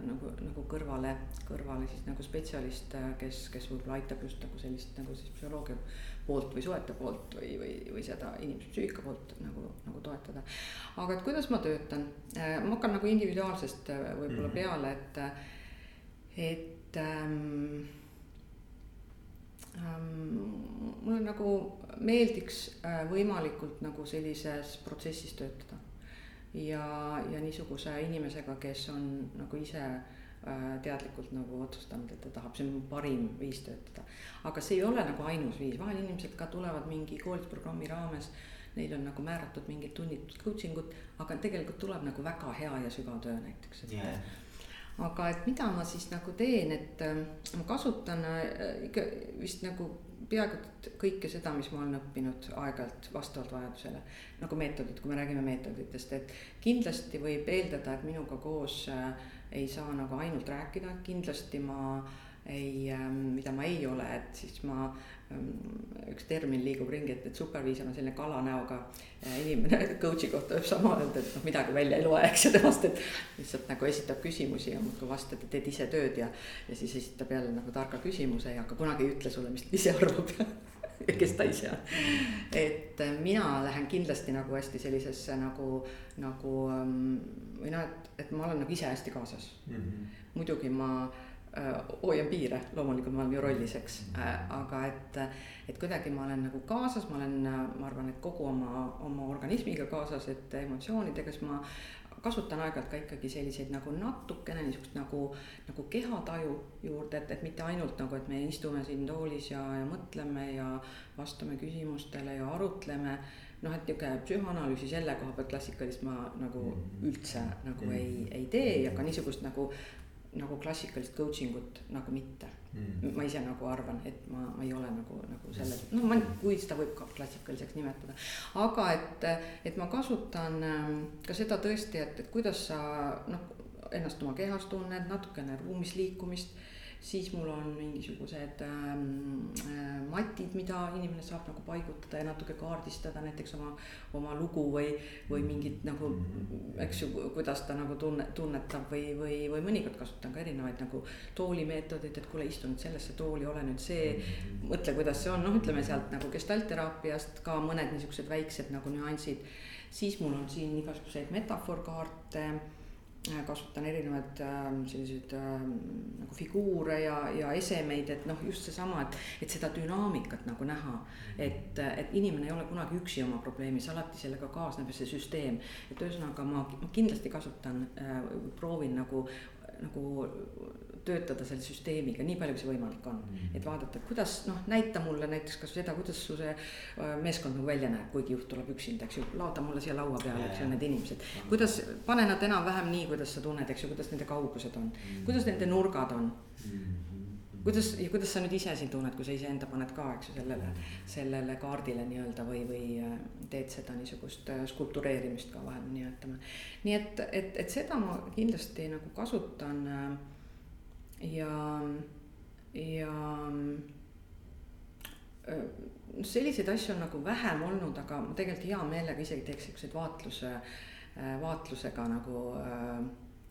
nagu, nagu kõrvale, kõrvale siis nagu spetsialist, kes, kes võib-olla aitab just nagu sellist nagu siis psühholoogia poolt või suhete poolt või, või, või seda inimese psüühika poolt nagu, nagu toetada. aga et kuidas ma töötan, äh, ma hakkan nagu individuaalsest äh, võib-olla mm -hmm. peale, et, et ähm, ähm, mulle nagu meeldiks äh, võimalikult nagu sellises protsessis töötada. ja, ja niisuguse inimesega, kes on nagu ise Äh, teadlikult nagu otsustanud, et ta tahab, see on parim viis töötada. aga see ei ole nagu ainus viis, vahel inimesed ka tulevad mingi koolitusprogrammi raames. Neil on nagu määratud mingid tunnid coaching ut, aga tegelikult tuleb nagu väga hea ja sügav töö näiteks, et yeah.. aga et mida ma siis nagu teen, et äh, ma kasutan äh, ikka vist nagu peaaegu kõike seda, mis ma olen õppinud aeg-ajalt vastavalt vajadusele. nagu meetodid, kui me räägime meetoditest, et kindlasti võib eeldada, et minuga koos äh, ei saa nagu ainult rääkida, kindlasti ma ei, ähm, mida ma ei ole, et siis ma Ehm, üks termin liigub ringi, et, et superviisor on selline kalanäoga äh, inimene, coach'i kohta võib sama öelda, et noh, midagi välja ei loe, eks ju temast, et lihtsalt nagu esitab küsimusi ja muudkui vastad ja teed ise tööd ja, ja siis esitab jälle nagu targa küsimuse ja aga kunagi ei ütle sulle, mis ta ise arvab *laughs* *laughs* kes ta ise on. et äh, mina lähen kindlasti nagu hästi sellisesse nagu, nagu ähm, või noh, et, et ma olen nagu ise hästi kaasas mm. -hmm. muidugi ma Äh, hoian piire, loomulikult ma olen ju rollis, eks, äh, aga et, et kuidagi ma olen nagu kaasas, ma olen, ma arvan, et kogu oma, oma organismiga kaasas, et emotsioonidega, siis ma kasutan aeg-ajalt ka ikkagi selliseid nagu natukene niisugust nagu, nagu kehataju juurde, et, et mitte ainult nagu, et me istume siin toolis ja, ja mõtleme ja vastame küsimustele ja arutleme. Noh, et niisugune psühhoanalüüsi selle koha pealt klassikalist ma nagu mhm. üldse nagu ei, ei tee ja ka niisugust nagu nagu klassikalist coaching ut nagu mitte mm.. ma ise nagu arvan, et ma, ma ei ole nagu, nagu selles, no ma, kui seda võib ka klassikaliseks nimetada. aga et, et ma kasutan ähm, ka seda tõesti, et, et kuidas sa noh, ennast oma kehas tunned, natukene ruumis liikumist siis mul on mingisugused ähm, äh, matid, mida inimene saab nagu paigutada ja natuke kaardistada näiteks oma, oma lugu või, või mingit nagu, eks ju, kuidas ta nagu tunne, tunnetab või, või, või mõnikord kasutan ka erinevaid nagu toolimeetodeid, et kuule, istu nüüd sellesse tooli, ole nüüd see, mõtle, kuidas see on, noh, ütleme sealt nagu gestaltteraapiast ka mõned niisugused väiksed nagu nüansid. siis mul on siin igasuguseid metafoorkaarte kasutan erinevaid äh, selliseid äh, nagu figuure ja, ja esemeid, et noh, just seesama, et, et seda dünaamikat nagu näha. et, et inimene ei ole kunagi üksi oma probleemis, alati sellega kaasneb see süsteem. et ühesõnaga ma, ma kindlasti kasutan äh,, proovin nagu, nagu töötada selle süsteemiga nii palju, kui see võimalik on. Mhm. et vaadata, kuidas noh, näita mulle näiteks kas seda, kuidas su see äh, meeskond nagu välja näeb, kuigi juht tuleb üksinda, eks ju, laota mulle siia laua peale, eks ju, need inimesed. kuidas, pane nad enam-vähem nii, kuidas sa tunned, eks ju, kuidas nende kaugused on, mhm. kuidas nende nurgad on mhm. Kuidas ja kuidas sa nüüd ise siin tunned, kui sa iseenda paned ka, eks ju, sellele, sellele kaardile nii-öelda või, või äh, teed seda niisugust äh, skulptureerimist ka vahel nimetame. nii et, et, et seda ma kindlasti nagu kasutan äh, ja, ja selliseid asju on nagu vähem olnud, aga ma tegelikult hea meelega isegi teeks siukseid vaatluse, vaatlusega nagu äh,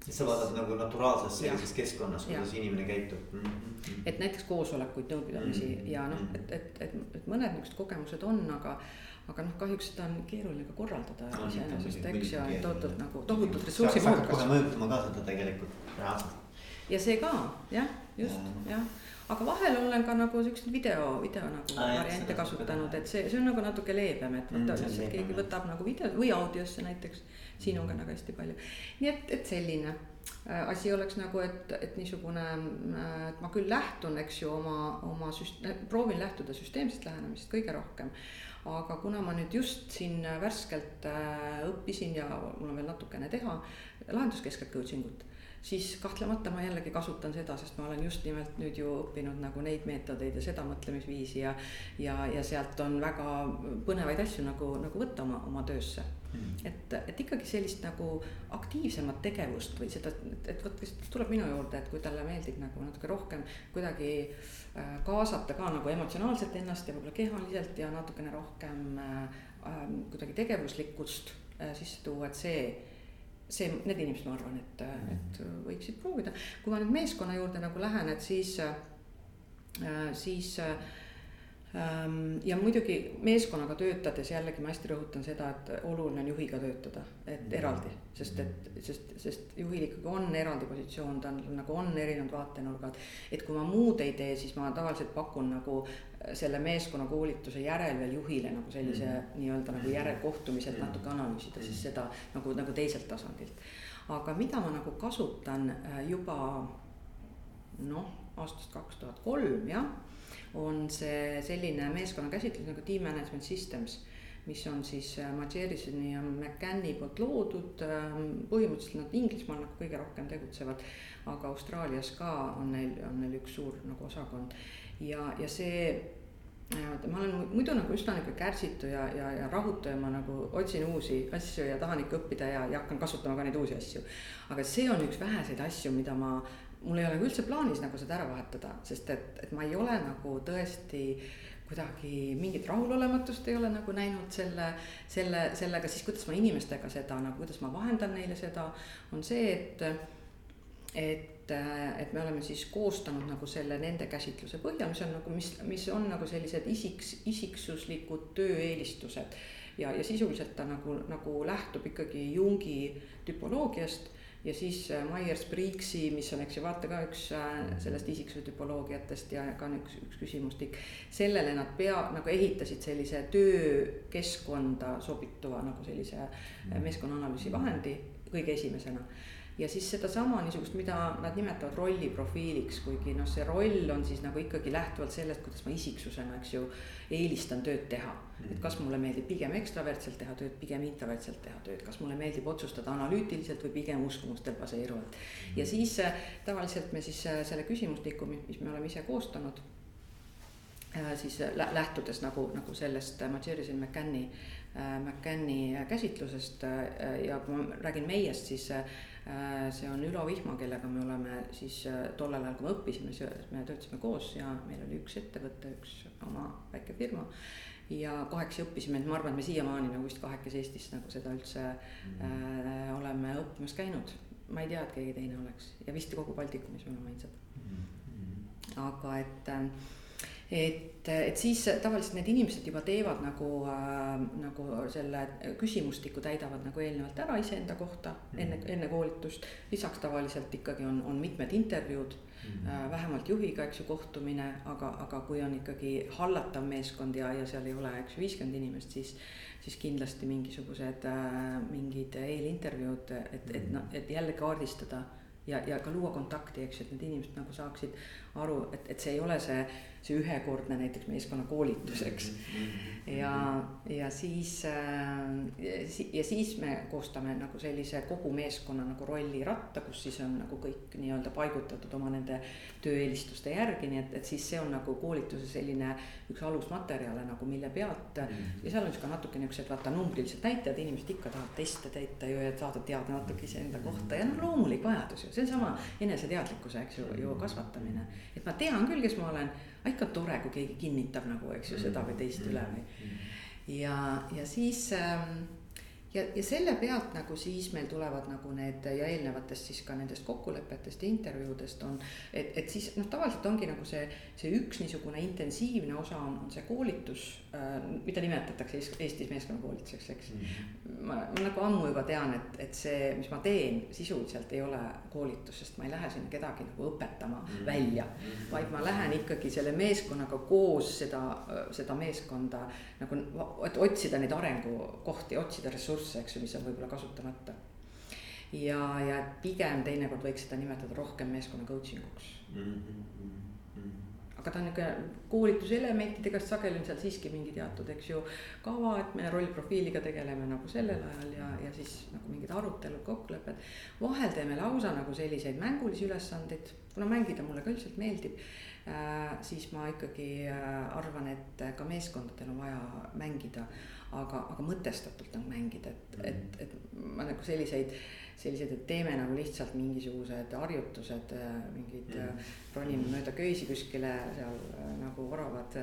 sa vaatad nagu naturaalses sellises ja. keskkonnas, kuidas ja. inimene käitub mm. -hmm. et näiteks koosolekuid, nõupidamisi mm -hmm. ja noh, et, et, et, et mõned niisugused kogemused on, aga. aga noh, kahjuks seda on keeruline ka korraldada no, iseenesest, eks ju, tohutult nagu tohutult ressursimahukas. kohe mõjutama ka seda tegelikult reaalselt ja see ka jah, just jah aga vahel olen ka nagu siukseid video, video nagu ah, variante kasutanud, et see, see on nagu natuke leebem, et võta mm, lihtsalt keegi võtab nagu video või audiosse näiteks. Ka nagu hästi palju, nii et, et selline äh, asi oleks nagu, et, et niisugune, äh, et ma küll lähtun, eks ju, oma, oma süst-, proovin lähtuda süsteemsest lähenemisest kõige rohkem. aga kuna ma nüüd just siin värskelt äh, õppisin ja mul on veel natukene teha lahenduskeskset coaching ut siis kahtlemata ma jällegi kasutan seda, sest ma olen just nimelt nüüd ju õppinud nagu neid meetodeid ja seda mõtlemisviisi ja. ja, ja sealt on väga põnevaid asju nagu, nagu võtta oma, oma töösse mm.. et, et ikkagi sellist nagu aktiivsemat tegevust või seda, et, et vot, kes tuleb minu juurde, et kui talle meeldib nagu natuke rohkem kuidagi äh, kaasata ka nagu emotsionaalselt ennast ja võib-olla kehaliselt ja natukene rohkem äh, äh, kuidagi tegevuslikkust äh, sisse tuua, et see see, need inimesed, ma arvan, et, et võiksid proovida. kui ma nüüd meeskonna juurde nagu lähen, et siis, äh, siis ähm, ja muidugi meeskonnaga töötades jällegi ma hästi rõhutan seda, et oluline on juhiga töötada, et mm. eraldi. sest et, sest, sest juhil ikkagi on eraldi positsioon, ta on nagu on erinevad vaatenurgad. et kui ma muud ei tee, siis ma tavaliselt pakun nagu selle meeskonnakoolituse järel veel juhile nagu sellise mm -hmm. nii-öelda nagu järelkohtumiselt natuke analüüsida siis seda nagu, nagu teiselt tasandilt. aga mida ma nagu kasutan äh, juba noh, aastast kaks tuhat kolm jah, on see selline meeskonnakäsitlus nagu team management systems mis on siis Majerisoni ja McCanni poolt loodud. põhimõtteliselt nad Inglismaal nagu kõige rohkem tegutsevad, aga Austraalias ka on neil, on neil üks suur nagu osakond ja, ja see ma olen muidu nagu üsna nihuke kärsitu ja, ja, ja rahutu ja ma nagu otsin uusi asju ja tahan ikka õppida ja, ja hakkan kasutama ka neid uusi asju. aga see on üks väheseid asju, mida ma, mul ei ole ka üldse plaanis nagu seda ära vahetada, sest et, et ma ei ole nagu tõesti kuidagi mingit rahulolematust ei ole nagu näinud selle, selle, sellega siis, kuidas ma inimestega seda nagu, kuidas ma vahendan neile seda, on see, et, et et me oleme siis koostanud nagu selle nende käsitluse põhjal, mis on nagu, mis, mis on nagu sellised isiks, isiksuslikud tööeelistused. ja, ja sisuliselt ta nagu, nagu lähtub ikkagi Jungi tüpoloogiast ja siis äh, Myers-Briggsi, mis on, eks ju, vaata ka üks äh, sellest isiksuse tüpoloogiatest ja ka üks, üks küsimustik. sellele nad pea, nagu ehitasid sellise töökeskkonda sobituva nagu sellise äh, meeskonnaanalüüsi vahendi kõige esimesena ja siis sedasama niisugust, mida nad nimetavad rolliprofiiliks, kuigi noh, see roll on siis nagu ikkagi lähtuvalt sellest, kuidas ma isiksusena, eks ju, eelistan tööd teha. et kas mulle meeldib pigem ekstravertselt teha tööd, pigem introvertselt teha tööd, kas mulle meeldib otsustada analüütiliselt või pigem uskumustel baseeruvalt. ja siis äh, tavaliselt me siis äh, selle küsimustiku, mis me oleme ise koostanud äh, siis lähtudes nagu, nagu sellest Majerisen McCanni, McCanni käsitlusest ja kui ma räägin meiest, siis see on Ülo Vihma, kellega me oleme siis äh, tollel ajal, kui me õppisime, me töötasime koos ja meil oli üks ettevõte, üks oma väike firma. ja kahekesi õppisime, et ma arvan, et me siiamaani nagu vist kahekesi Eestis nagu seda üldse mm äh, oleme õppimas käinud. ma ei tea, et keegi teine oleks ja vist kogu Baltikumis me oleme ainsad mm. aga et äh, et, et siis tavaliselt need inimesed juba teevad nagu äh,, nagu selle küsimustiku täidavad nagu eelnevalt ära iseenda kohta mm. enne, enne koolitust. lisaks tavaliselt ikkagi on, on mitmed intervjuud mm. äh,, vähemalt juhiga, eks ju, kohtumine, aga, aga kui on ikkagi hallatav meeskond ja, ja seal ei ole, eks ju, viiskümmend inimest, siis siis kindlasti mingisugused äh, mingid eelintervjuud, et, et noh, et jälle kaardistada ja, ja ka luua kontakti, eks ju, et need inimesed nagu saaksid aru, et, et see ei ole see see ühekordne näiteks meeskonnakoolitus, eks. ja, ja siis äh, ja siis me koostame nagu sellise kogu meeskonna nagu rolliratta, kus siis on nagu kõik nii-öelda paigutatud oma nende tööeelistuste järgi, nii et, et siis see on nagu koolituse selline üks alusmaterjale nagu mille pealt. ja seal on siis ka natuke niuksed vaata numbrilised näitajad, inimesed ikka tahavad teste täita ju, et saada teada natuke iseenda kohta. Ja noh, loomulik vajadus ju, see on sama eneseteadlikkuse, eks ju, ju kasvatamine. Et ma tean küll, kes ma olen. Ikka tore, kui keegi kinnitab nagu, eks ju, seda või teist üle või. ja, ja siis ähm, ja, ja selle pealt nagu siis meil tulevad nagu need ja eelnevatest siis ka nendest kokkulepetest ja intervjuudest on. et, et siis noh, tavaliselt ongi nagu see, see üks niisugune intensiivne osa on, on see koolitus äh,. mida nimetatakse Eestis meeskonnakoolituseks, eks mm. -hmm. ma, ma nagu ammu juba tean, et, et see, mis ma teen, sisuliselt ei ole koolitus, sest ma ei lähe sinna kedagi nagu õpetama mm -hmm. välja. Mhm. vaid ma lähen ikkagi selle meeskonnaga koos seda, seda meeskonda nagu, et otsida neid arengukohti, otsida ressursse ressursse, eks ju, mis on võib-olla kasutamata. ja, ja pigem teinekord võiks seda nimetada rohkem meeskonna coaching uks mm. -hmm. aga ta on nihuke koolituselementidega, sest sageli on seal siiski mingi teatud, eks ju, kava, et me rollprofiiliga tegeleme nagu sellel ajal ja, ja siis nagu mingid arutelud, kokkulepped. vahel teeme lausa nagu selliseid mängulisi ülesandeid, kuna mängida mulle ka üldiselt meeldib äh,. siis ma ikkagi äh, arvan, et ka meeskondadel on vaja mängida aga, aga mõtestatult nagu mängida, et mm, -hmm. et, et ma nagu selliseid, selliseid, et teeme nagu lihtsalt mingisugused harjutused, mingid mm -hmm. ronime mööda köisi kuskile seal nagu oravad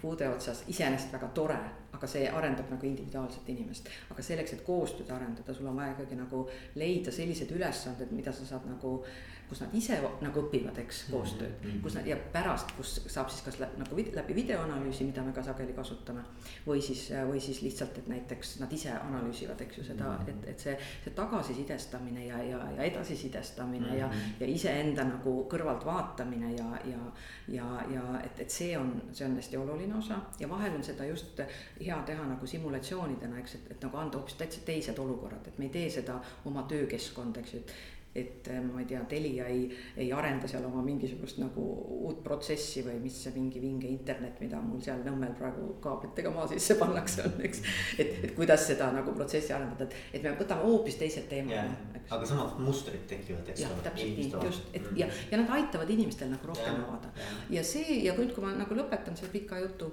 puude otsas, iseenesest väga tore, aga see arendab nagu individuaalset inimest. aga selleks, et koostööd arendada, sul on vaja ikkagi nagu leida sellised ülesanded, mida sa saad nagu kus nad ise nagu õpivad, eks, mhm, koostööd mm. -hmm. kus nad ja pärast, kus saab siis kas lä, nagu läbi videoanalüüsi, mida me ka sageli kasutame. või siis, või siis lihtsalt, et näiteks nad ise analüüsivad, eks ju, seda mm, -hmm. et, et see, see tagasisidestamine ja, ja, ja edasisidestamine mm -hmm. ja, mhm. ja iseenda nagu kõrvalt vaatamine ja, ja. ja, ja et, et see on, see on hästi oluline osa ja vahel on seda just hea teha nagu simulatsioonidena, eks, et, et nagu anda hoopis täitsa teised olukorrad, et me ei tee seda oma töökeskkonda, eks ju, et et äh, ma ei tea, Telia ei, ei arenda seal oma mingisugust nagu uut protsessi või mis see mingi vinge internet, mida mul seal Nõmmel praegu kaablitega maa sisse pannakse on, eks. et, et kuidas seda nagu protsessi arendada, et, et me võtame hoopis teised teemad. aga samad mustrid tekivad, eks ole. täpselt nii, just, et mm ja, ja nad aitavad inimestel nagu rohkem avada ja see ja nüüd, kui ma nagu lõpetan selle pika jutu,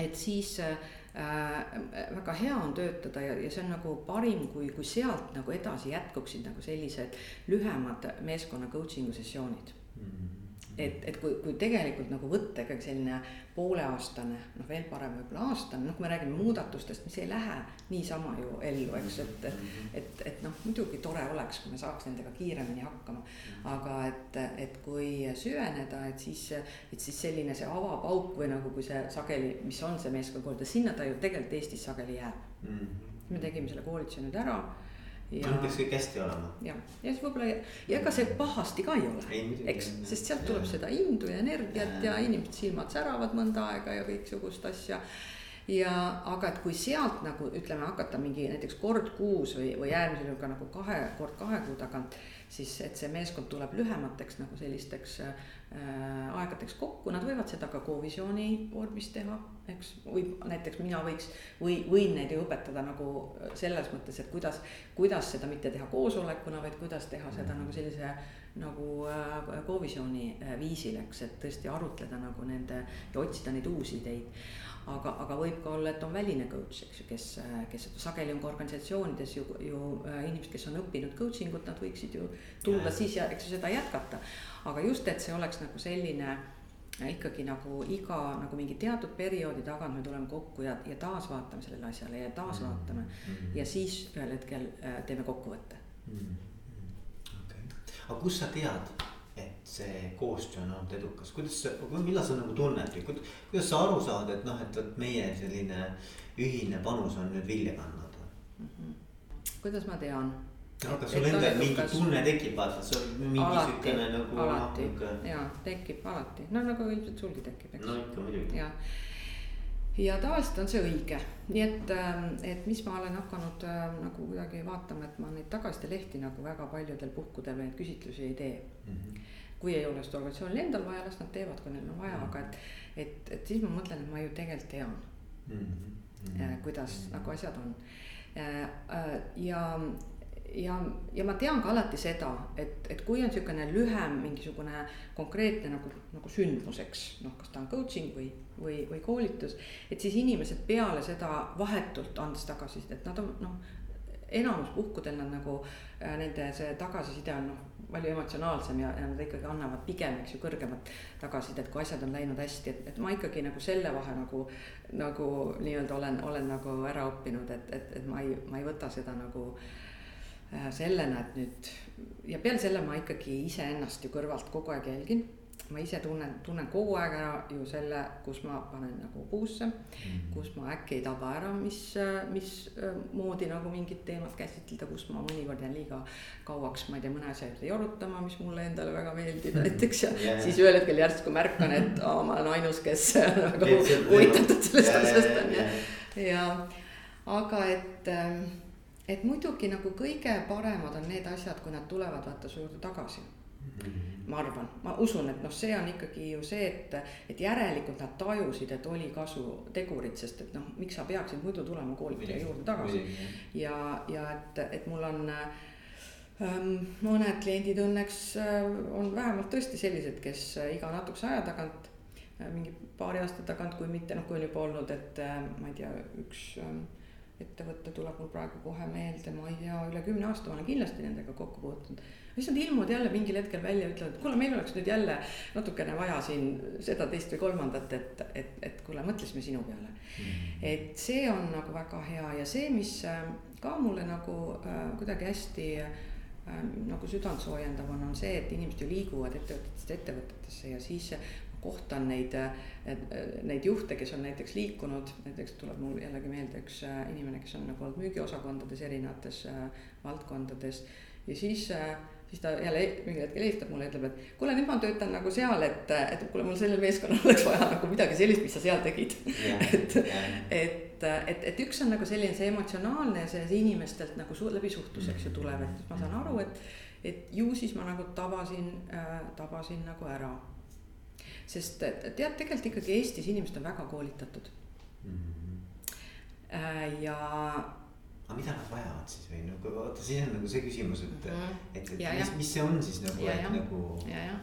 et siis äh, väga hea on töötada ja, ja see on nagu parim, kui, kui sealt nagu edasi jätkuksid nagu sellised lühemad meeskonna coaching'u sessioonid mm. -hmm et, et kui, kui tegelikult nagu võtta ikkagi selline pooleaastane, noh veel parem võib-olla aastane, noh, kui me räägime muudatustest, mis ei lähe niisama ju ellu, eks, et. et, et noh, muidugi tore oleks, kui me saaks nendega kiiremini hakkama. aga et, et kui süveneda, et siis, et siis selline see avapauk või nagu, kui see sageli, mis on see meeskonnakoolitus, sinna ta ju tegelikult Eestis sageli jääb mm. -hmm. me tegime selle koolituse nüüd ära ja no, peaks kõik hästi olema. ja, ja siis võib-olla ja ega see pahasti ka ei ole, eks, sest sealt tuleb seda indu ja energiat ja, ja inimeste silmad säravad mõnda aega ja kõiksugust asja. ja aga et kui sealt nagu ütleme, hakata mingi näiteks kord kuus või, või äärmisel juhul ka nagu kahe kord kahe kuu tagant siis et see meeskond tuleb lühemateks nagu sellisteks äh, aegadeks kokku, nad võivad seda ka kovisiooni vormis teha, eks. või näiteks mina võiks või võin neid ju õpetada nagu selles mõttes, et kuidas, kuidas seda mitte teha koosolekuna, vaid kuidas teha seda nagu sellise nagu äh, kovisiooni äh, viisil, eks, et tõesti arutleda nagu nende ja otsida neid uusi ideid aga, aga võib ka olla, et on väline coach, eks ju, kes, kes sageli on ka organisatsioonides ju, ju äh, inimesed, kes on õppinud coaching ut, nad võiksid ju tulla ja. siis ja eks ju seda jätkata. aga just, et see oleks nagu selline äh, ikkagi nagu iga nagu mingi teatud perioodi tagant me tuleme kokku ja, ja taas vaatame sellele asjale ja taas vaatame mm. -hmm. ja siis ühel hetkel äh, teeme kokkuvõtte mm. -hmm. okei okay., aga kust sa tead? See koostöö on olnud edukas, kuidas sa, millal sa nagu tunned või kuidas sa aru saad, et noh, et vot meie selline ühine panus on nüüd vilja kandnud mm? -hmm. kuidas ma tean? no aga sul endal mingi tunne tekib, vaata, on mingi siukene nagu. alati no, ja tekib alati, no nagu ilmselt sulgi tekib, eks. no ikka muidugi. ja, ja tavaliselt on see õige, nii et, ähm, et mis ma olen hakanud äh, nagu kuidagi vaatama, et ma neid tagasiside lehti nagu väga paljudel puhkudel neid küsitlusi ei tee mm. -hmm kui ei seda organisatsioonil endal vaja, las nad teevad, kui neil on vaja, aga et, et, et siis ma mõtlen, et ma ju tegelikult tean mm. -hmm. kuidas mm -hmm. nagu asjad on. Äh, äh, ja, ja, ja ma tean ka alati seda, et, et kui on niisugune lühem mingisugune konkreetne nagu, nagu sündmus, eks. noh, kas ta on coaching või, või, või koolitus, et siis inimesed peale seda vahetult andes tagasisidet, nad on noh enamus puhkudel nad nagu nende see tagasiside on noh palju emotsionaalsem ja, ja nad ikkagi annavad pigem, eks ju, kõrgemat tagasisidet, kui asjad on läinud hästi, et, et ma ikkagi nagu selle vahe nagu. nagu nii-öelda olen, olen nagu ära õppinud, et, et, et ma ei, ma ei võta seda nagu äh, sellena, et nüüd. ja peale selle ma ikkagi iseennast ju kõrvalt kogu aeg jälgin ma ise tunnen, tunnen kogu aeg ära ju selle, kus ma panen nagu puusse mm. -hmm. kus ma äkki ei taba ära, mis, mis moodi nagu mingit teemat käsitleda, kus ma mõnikord jään liiga kauaks, ma ei tea, mõne asja juurde jorutama, mis mulle endale väga meeldib näiteks ja yeah. siis ühel hetkel järsku märkan, et aa, ma olen ainus, kes *laughs* nagu huvitatud sellest asjast on ja, ja aga et et muidugi nagu kõige paremad on need asjad, kui nad tulevad vaata su juurde tagasi Mhm. Ma arvan, ma usun, et noh, see on ikkagi ju see, et, et järelikult nad tajusid, et oli kasutegurit, sest et noh, miks sa peaksid muidu tulema koolitaja juurde tagasi. ja, ja et, et mul on ähm, mõned kliendid õnneks äh, on vähemalt tõesti sellised, kes äh, iga natukese aja tagant äh,, mingi paari aasta tagant, kui mitte noh, kui on juba olnud, et äh, ma ei tea, üks äh, ettevõte tuleb mul praegu kohe meelde, ma ei tea, üle kümne aasta ma olen kindlasti nendega kokku puutunud siis nad ilmuvad jälle mingil hetkel välja, ütlevad, et kuule, meil oleks nüüd jälle natukene vaja siin seda, teist või kolmandat, et, et, et kuule, mõtlesime sinu peale mm. et see on nagu väga hea ja see, mis äh, ka mulle nagu äh, kuidagi hästi äh, nagu südant soojendav on, on see, et inimesed ju liiguvad ettevõtetest ettevõtetesse ja siis kohtan neid, äh, neid juhte, kes on näiteks liikunud, näiteks tuleb mul jällegi meelde üks äh, inimene, kes on nagu olnud müügiosakondades erinevates valdkondades ja siis siis ta jälle mingil hetkel helistab mulle ütleb, et kuule, nüüd ma töötan nagu seal, et, et kuule, mul sellel meeskonnal *laughs* oleks vaja nagu midagi sellist, mis sa seal tegid yeah,. *laughs* et yeah., et, et, et üks on nagu selline see emotsionaalne ja see, inimestelt nagu su, läbi suhtlus, eks ju, tuleb, et ma saan aru, et, et ju siis ma nagu tabasin äh,, tabasin nagu ära. Sest tead, tegelikult ikkagi Eestis inimesed on väga koolitatud mm. -hmm. ja aga mida nad vajavad siis või nagu vaata, siis on nagu see küsimus, et mm, -hmm. et, et ja, mis, mis see on siis nagu, et nagu. ja, jah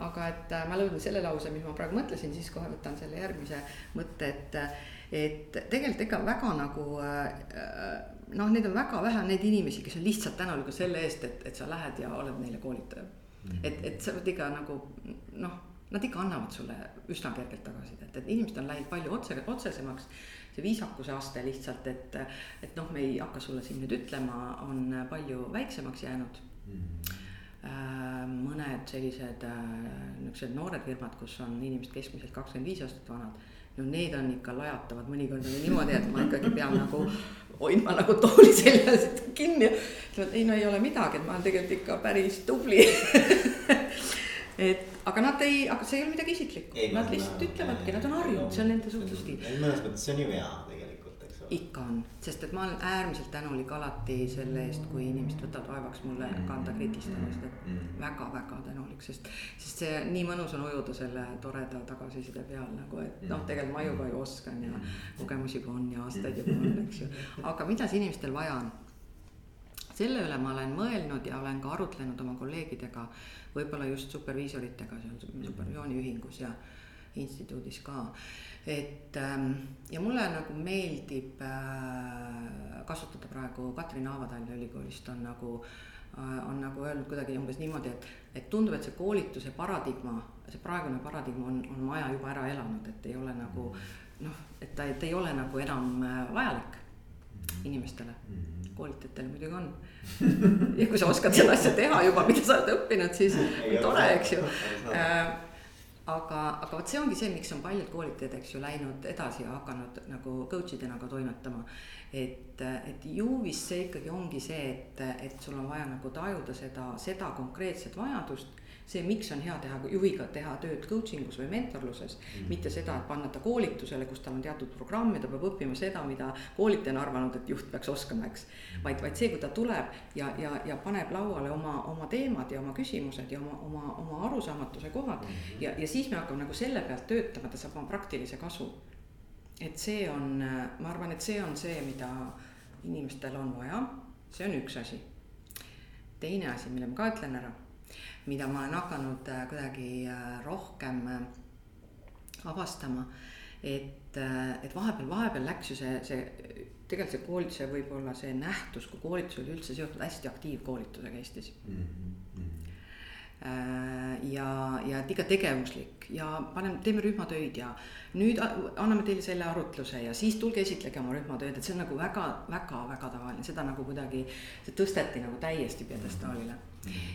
aga et äh, ma lõudin selle lause, mis ma praegu mõtlesin, siis kohe võtan selle järgmise mõtte, et. et tegelikult ega väga nagu äh, noh, neid on väga vähe neid inimesi, kes on lihtsalt tänulikud selle eest, et, et sa lähed ja oled neile koolitaja mm. -hmm. et, et sa pead ikka nagu noh, nad ikka annavad sulle üsna kergelt tagasisidet, et inimesed on läinud palju otse, otsesemaks see viisakuse aste lihtsalt, et, et noh, me ei hakka sulle siin nüüd ütlema, on palju väiksemaks jäänud mm. -hmm. mõned sellised äh, niisugused noored firmad, kus on inimesed keskmiselt kakskümmend viis aastat vanad. no need on ikka lajatavad mõnikord on niimoodi, et ma ikkagi pean nagu hoidma nagu tooli seljas *laughs* kinni. ütlevad ei no ei ole midagi, et ma olen tegelikult ikka päris tubli *laughs* et aga nad ei, aga see ei ole midagi isiklikku, nad lihtsalt ütlevadki, nad on harjunud, see on nende suhtlusstiil. mõnes mõttes see on ju hea tegelikult, eks ole. ikka on, sest et ma olen äärmiselt tänulik alati selle eest, kui inimesed võtavad vaevaks mulle kanda kriitilist et väga-väga tänulik, sest, sest see nii mõnus on ujuda selle toreda tagasiside peal nagu, et noh, tegelikult ma juba ju oskan ja kogemusi juba on ja aastaid *laughs* juba on, eks ju. aga mida siis inimestel vaja on? Selle üle ma olen mõelnud ja olen ka arutlenud oma kolleegidega võib-olla just superviisoritega seal mhm. supervisiooniühingus ja instituudis ka. et ähm, ja mulle nagu meeldib äh, kasutada praegu Katrin Aavatalja ülikoolist on nagu äh, on nagu öelnud kuidagi umbes niimoodi, et, et tundub, et see koolituse paradigma, see praegune paradigma on, on maja juba ära elanud, et ei ole nagu noh, et ta, ta ei ole nagu enam äh, vajalik mhm. inimestele mm. -hmm koolitajatel muidugi on. Ja kui sa oskad seda asja teha juba, mida sa oled õppinud, siis tore, eks ju. Äh, aga, aga vot see ongi see, miks on paljud koolitajad, eks ju, läinud edasi ja hakanud nagu coach idena ka toimetama. et, et ju vist see ikkagi ongi see, et, et sul on vaja nagu tajuda seda, seda konkreetset vajadust see, miks on hea teha juhiga teha tööd coaching us või mentorluses mm., mitte seda, et panna ta koolitusele, kus tal on teatud programm ja ta peab õppima seda, mida koolitaja on arvanud, et juht peaks oskama, eks. vaid, vaid see, kui ta tuleb ja, ja, ja paneb lauale oma, oma teemad ja oma küsimused ja oma, oma, oma arusaamatuse kohad mm. -hmm. ja, ja siis me hakkame nagu selle pealt töötama, ta saab oma praktilise kasu. et see on, ma arvan, et see on see, mida inimestel on vaja, see on üks asi. teine asi, mille ma ka ütlen ära mida ma olen hakanud äh, kuidagi äh, rohkem äh, avastama. et, et vahepeal, vahepeal läks ju see, see, tegelikult see koolituse võib-olla see nähtus, kui koolitus oli üldse seotud hästi aktiivkoolitusega Eestis mm. -hmm ja, ja et ikka tegevuslik. Ja paneme, teeme rühmatöid ja nüüd anname teile selle arutluse ja siis tulge esitlege oma rühmatööd, et see on nagu väga, väga, väga tavaline, seda nagu kuidagi, see tõsteti nagu täiesti pjedestaalile. Mm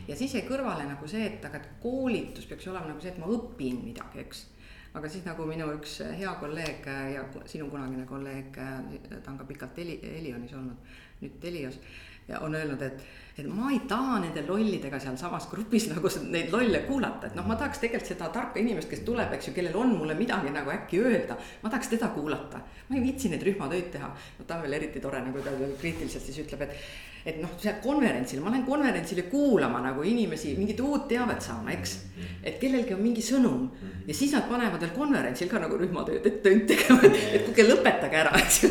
ja siis jäi kõrvale nagu see, et aga, et koolitus peaks olema nagu see, et ma õpin midagi, eks. aga siis nagu minu üks hea kolleeg ja sinu kunagine kolleeg, ta on ka pikalt Heli, Helionis olnud, nüüd Telios on öelnud, et, et ma ei taha nende lollidega sealsamas grupis *laughs* nagu neid lolle kuulata, et noh, ma tahaks tegelikult seda tarka inimest, kes tuleb, eks ju, kellel on mulle midagi nagu äkki öelda. ma tahaks teda kuulata, ma ei viitsi neid rühmatöid teha. no ta on veel eriti tore, nagu ta kriitiliselt siis ütleb, et et noh, see konverentsil, ma lähen konverentsile kuulama nagu inimesi, mingit uut teavet saama, eks. et kellelgi on mingi sõnum ja siis nad panevad veel konverentsil ka nagu rühmatööd, et töid tegema, et kuulge, lõpetage ära, eks ju.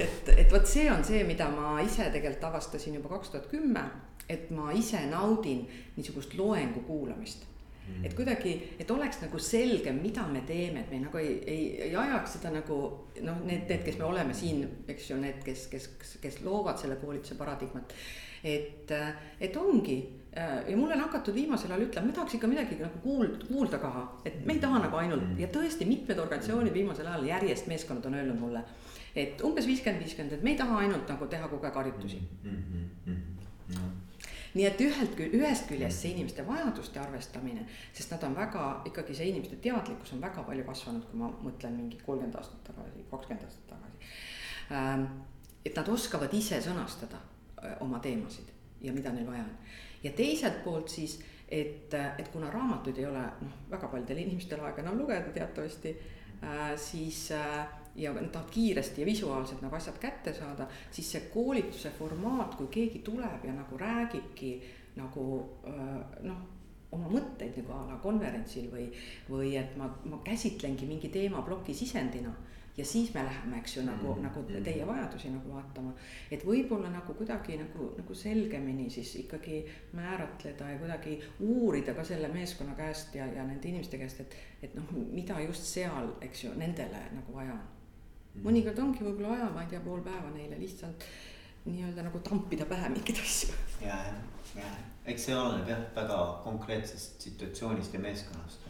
et, et vot see on see, mida ma ise tegelikult avastasin juba kaks tuhat kümme, et ma ise naudin niisugust loengu kuulamist Mm. et kuidagi, et oleks nagu selgem, mida me teeme, et me nagu ei, ei, ei ajaks seda nagu noh, need, need, kes me oleme siin, eks ju, need, kes, kes, kes loovad selle koolituse paradigmat. et, et ongi ja mulle on hakatud viimasel ajal ütlema, me tahaks ikka midagi nagu kuulda, kuulda ka, et me ei taha nagu ainult mm. ja tõesti mitmed organisatsioonid viimasel ajal järjest meeskonnad on öelnud mulle. et umbes viiskümmend, viiskümmend, et me ei taha ainult nagu teha kogu aeg harjutusi mm. -hmm. Mm -hmm nii et ühelt, ühest küljest see inimeste vajaduste arvestamine, sest nad on väga, ikkagi see inimeste teadlikkus on väga palju kasvanud, kui ma mõtlen mingi kolmkümmend aastat tagasi, kakskümmend aastat tagasi. Ähm, et nad oskavad ise sõnastada äh, oma teemasid ja mida neil vaja on. ja teiselt poolt siis, et, et kuna raamatuid ei ole noh, väga paljudel inimestel aega enam lugeda teatavasti äh,, siis äh, ja nad tahavad kiiresti ja visuaalselt nagu asjad kätte saada, siis see koolituse formaat, kui keegi tuleb ja nagu räägibki nagu äh, noh oma mõtteid nagu a la konverentsil või, või et ma, ma käsitlengi mingi teemaploki sisendina ja siis me läheme, eks ju, nagu mm, -hmm. nagu teie vajadusi nagu vaatama. et võib-olla nagu kuidagi nagu, nagu selgemini siis ikkagi määratleda ja kuidagi uurida ka selle meeskonna käest ja, ja nende inimeste käest, et, et noh, mida just seal, eks ju, nendele nagu vaja on. Mõnikord ongi võib-olla vaja, ma ei tea, pool päeva neile lihtsalt nii-öelda nagu tampida pähe mingeid asju. ja, ja, ja eks see oleneb jah, väga konkreetsest situatsioonist ja meeskonnast.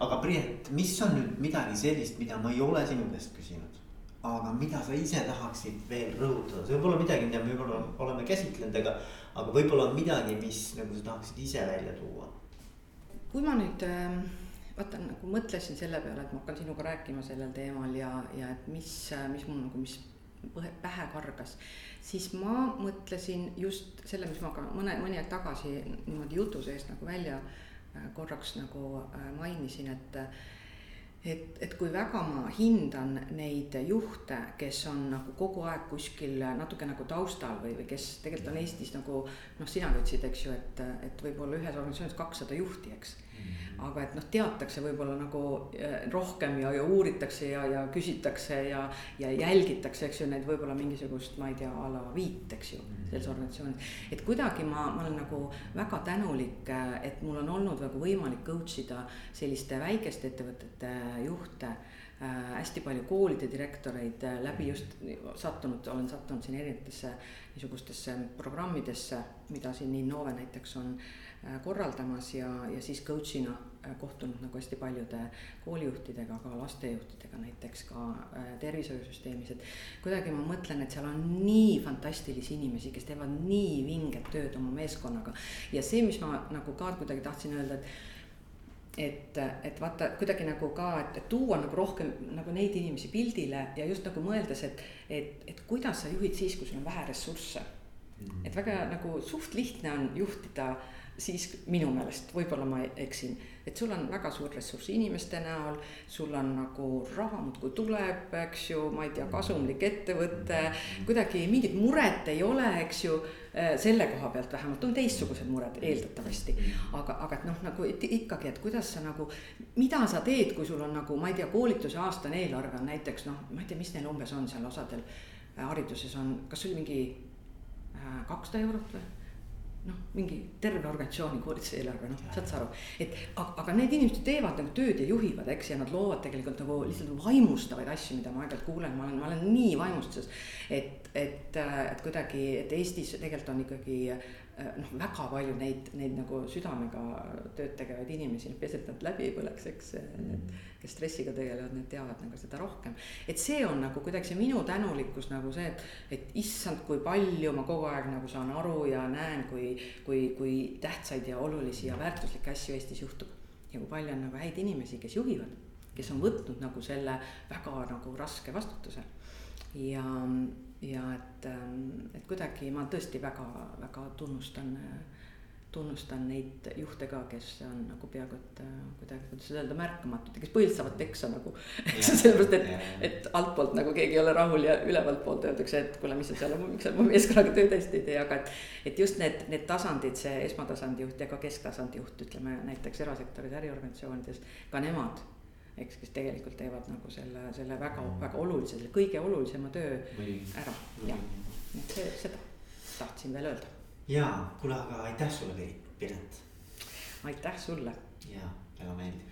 aga Priit, mis on nüüd midagi sellist, mida ma ei ole sinu käest küsinud? aga mida sa ise tahaksid veel rõhutada, see võib olla midagi, mida me võib-olla oleme käsitlenud, aga, aga võib-olla on midagi, mis nagu sa tahaksid ise välja tuua. kui ma nüüd äh, vaata nagu mõtlesin selle peale, et ma hakkan sinuga rääkima sellel teemal ja, ja et mis, mis mul nagu, mis pähe kargas, siis ma mõtlesin just selle, mis ma ka mõne, mõni aeg tagasi niimoodi jutu sees nagu välja äh, korraks nagu äh, mainisin, et et, et kui väga ma hindan neid juhte, kes on nagu kogu aeg kuskil natuke nagu taustal või, või kes tegelikult on Eestis nagu noh, sina ütlesid, eks ju, et, et võib-olla ühes organisatsioonis kakssada juhti, eks aga et noh, teatakse võib-olla nagu äh, rohkem ja, ja uuritakse ja, ja küsitakse ja, ja jälgitakse, eks ju, neid võib-olla mingisugust, ma ei tea, a la viit, eks ju, mhm. selles organisatsioonis. et kuidagi ma, ma olen nagu väga tänulik, äh, et mul on olnud nagu võimalik coach ida selliste väikeste ettevõtete juhte äh, hästi palju koolide direktoreid äh, läbi just sattunud, olen sattunud siin erinevatesse niisugustesse programmidesse, mida siin Innove näiteks on äh, korraldamas ja, ja siis coach'ina Äh, kohtunud nagu hästi paljude koolijuhtidega, ka lastejuhtidega näiteks ka äh, tervishoiusüsteemis, et kuidagi ma mõtlen, et seal on nii fantastilisi inimesi, kes teevad nii vinget tööd oma meeskonnaga. ja see, mis ma nagu ka kuidagi tahtsin öelda, et et, et vaata kuidagi nagu ka, et, tuua nagu rohkem nagu neid inimesi pildile ja just nagu mõeldes, et, et, et kuidas sa juhid siis, kui sul on vähe ressursse. Mm. et väga nagu suht lihtne on juhtida siis minu meelest, võib-olla ma eksin et sul on väga suur ressurss inimeste näol, sul on nagu raha muudkui tuleb, eks ju, ma ei tea, kasumlik ettevõte, kuidagi mingit muret ei ole, eks ju äh, selle koha pealt vähemalt on teistsugused mured eeldatavasti. aga, aga et noh, nagu et ikkagi, et kuidas sa nagu, mida sa teed, kui sul on nagu, ma ei tea, koolituse aastane eelarve on näiteks noh, ma ei tea, mis neil umbes on seal osadel äh, hariduses on, kas oli mingi äh, kakssada eurot või? Noh, mingi terve organisatsiooni koolituse eelarve, noh, saad sa aru, et aga, aga need inimesed teevad nagu tööd ja juhivad, eks, ja nad loovad tegelikult nagu lihtsalt vaimustavaid asju, mida ma aeg-ajalt kuulen, ma olen, ma olen nii vaimustuses. et, et, et kuidagi, et Eestis tegelikult on ikkagi Äh, noh, väga palju neid, neid nagu südamega tööd tegevaid inimesi, peaasi, et nad läbi ei põleks, eks need, kes stressiga tegelevad, need teavad nagu seda rohkem. et see on nagu kuidagi see minu tänulikkus nagu see, et, et issand, kui palju ma kogu aeg nagu saan aru ja näen, kui, kui, kui tähtsaid ja olulisi ja väärtuslikke asju Eestis juhtub. ja kui palju on nagu häid inimesi, kes juhivad, kes on võtnud nagu selle väga nagu raske vastutuse ja ja et, ähm, et kuidagi ma tõesti väga, väga tunnustan, tunnustan neid juhte ka, kes on nagu peaaegu et äh, kuidagi, kuidas öelda, märkamatud ja kes põhiliselt saavad peksa nagu. *laughs* eks sellepärast, et, et altpoolt nagu keegi ei ole rahul ja ülevalt poolt öeldakse, et kuule, mis sa seal, miks sa oma meeskonnaga tööd hästi ei tee, aga et. et just need, need tasandid, see esmatasandi juht ja ka kesktasandi juht, ütleme näiteks erasektoris, äriorganisatsioonides, ka nemad eks, kes tegelikult teevad nagu selle, selle väga, väga olulise, selle kõige olulisema töö või, ära, jah. et see, seda tahtsin veel öelda. ja, kuule, aga aitäh sulle, Piret. aitäh sulle. ja, väga meeldiv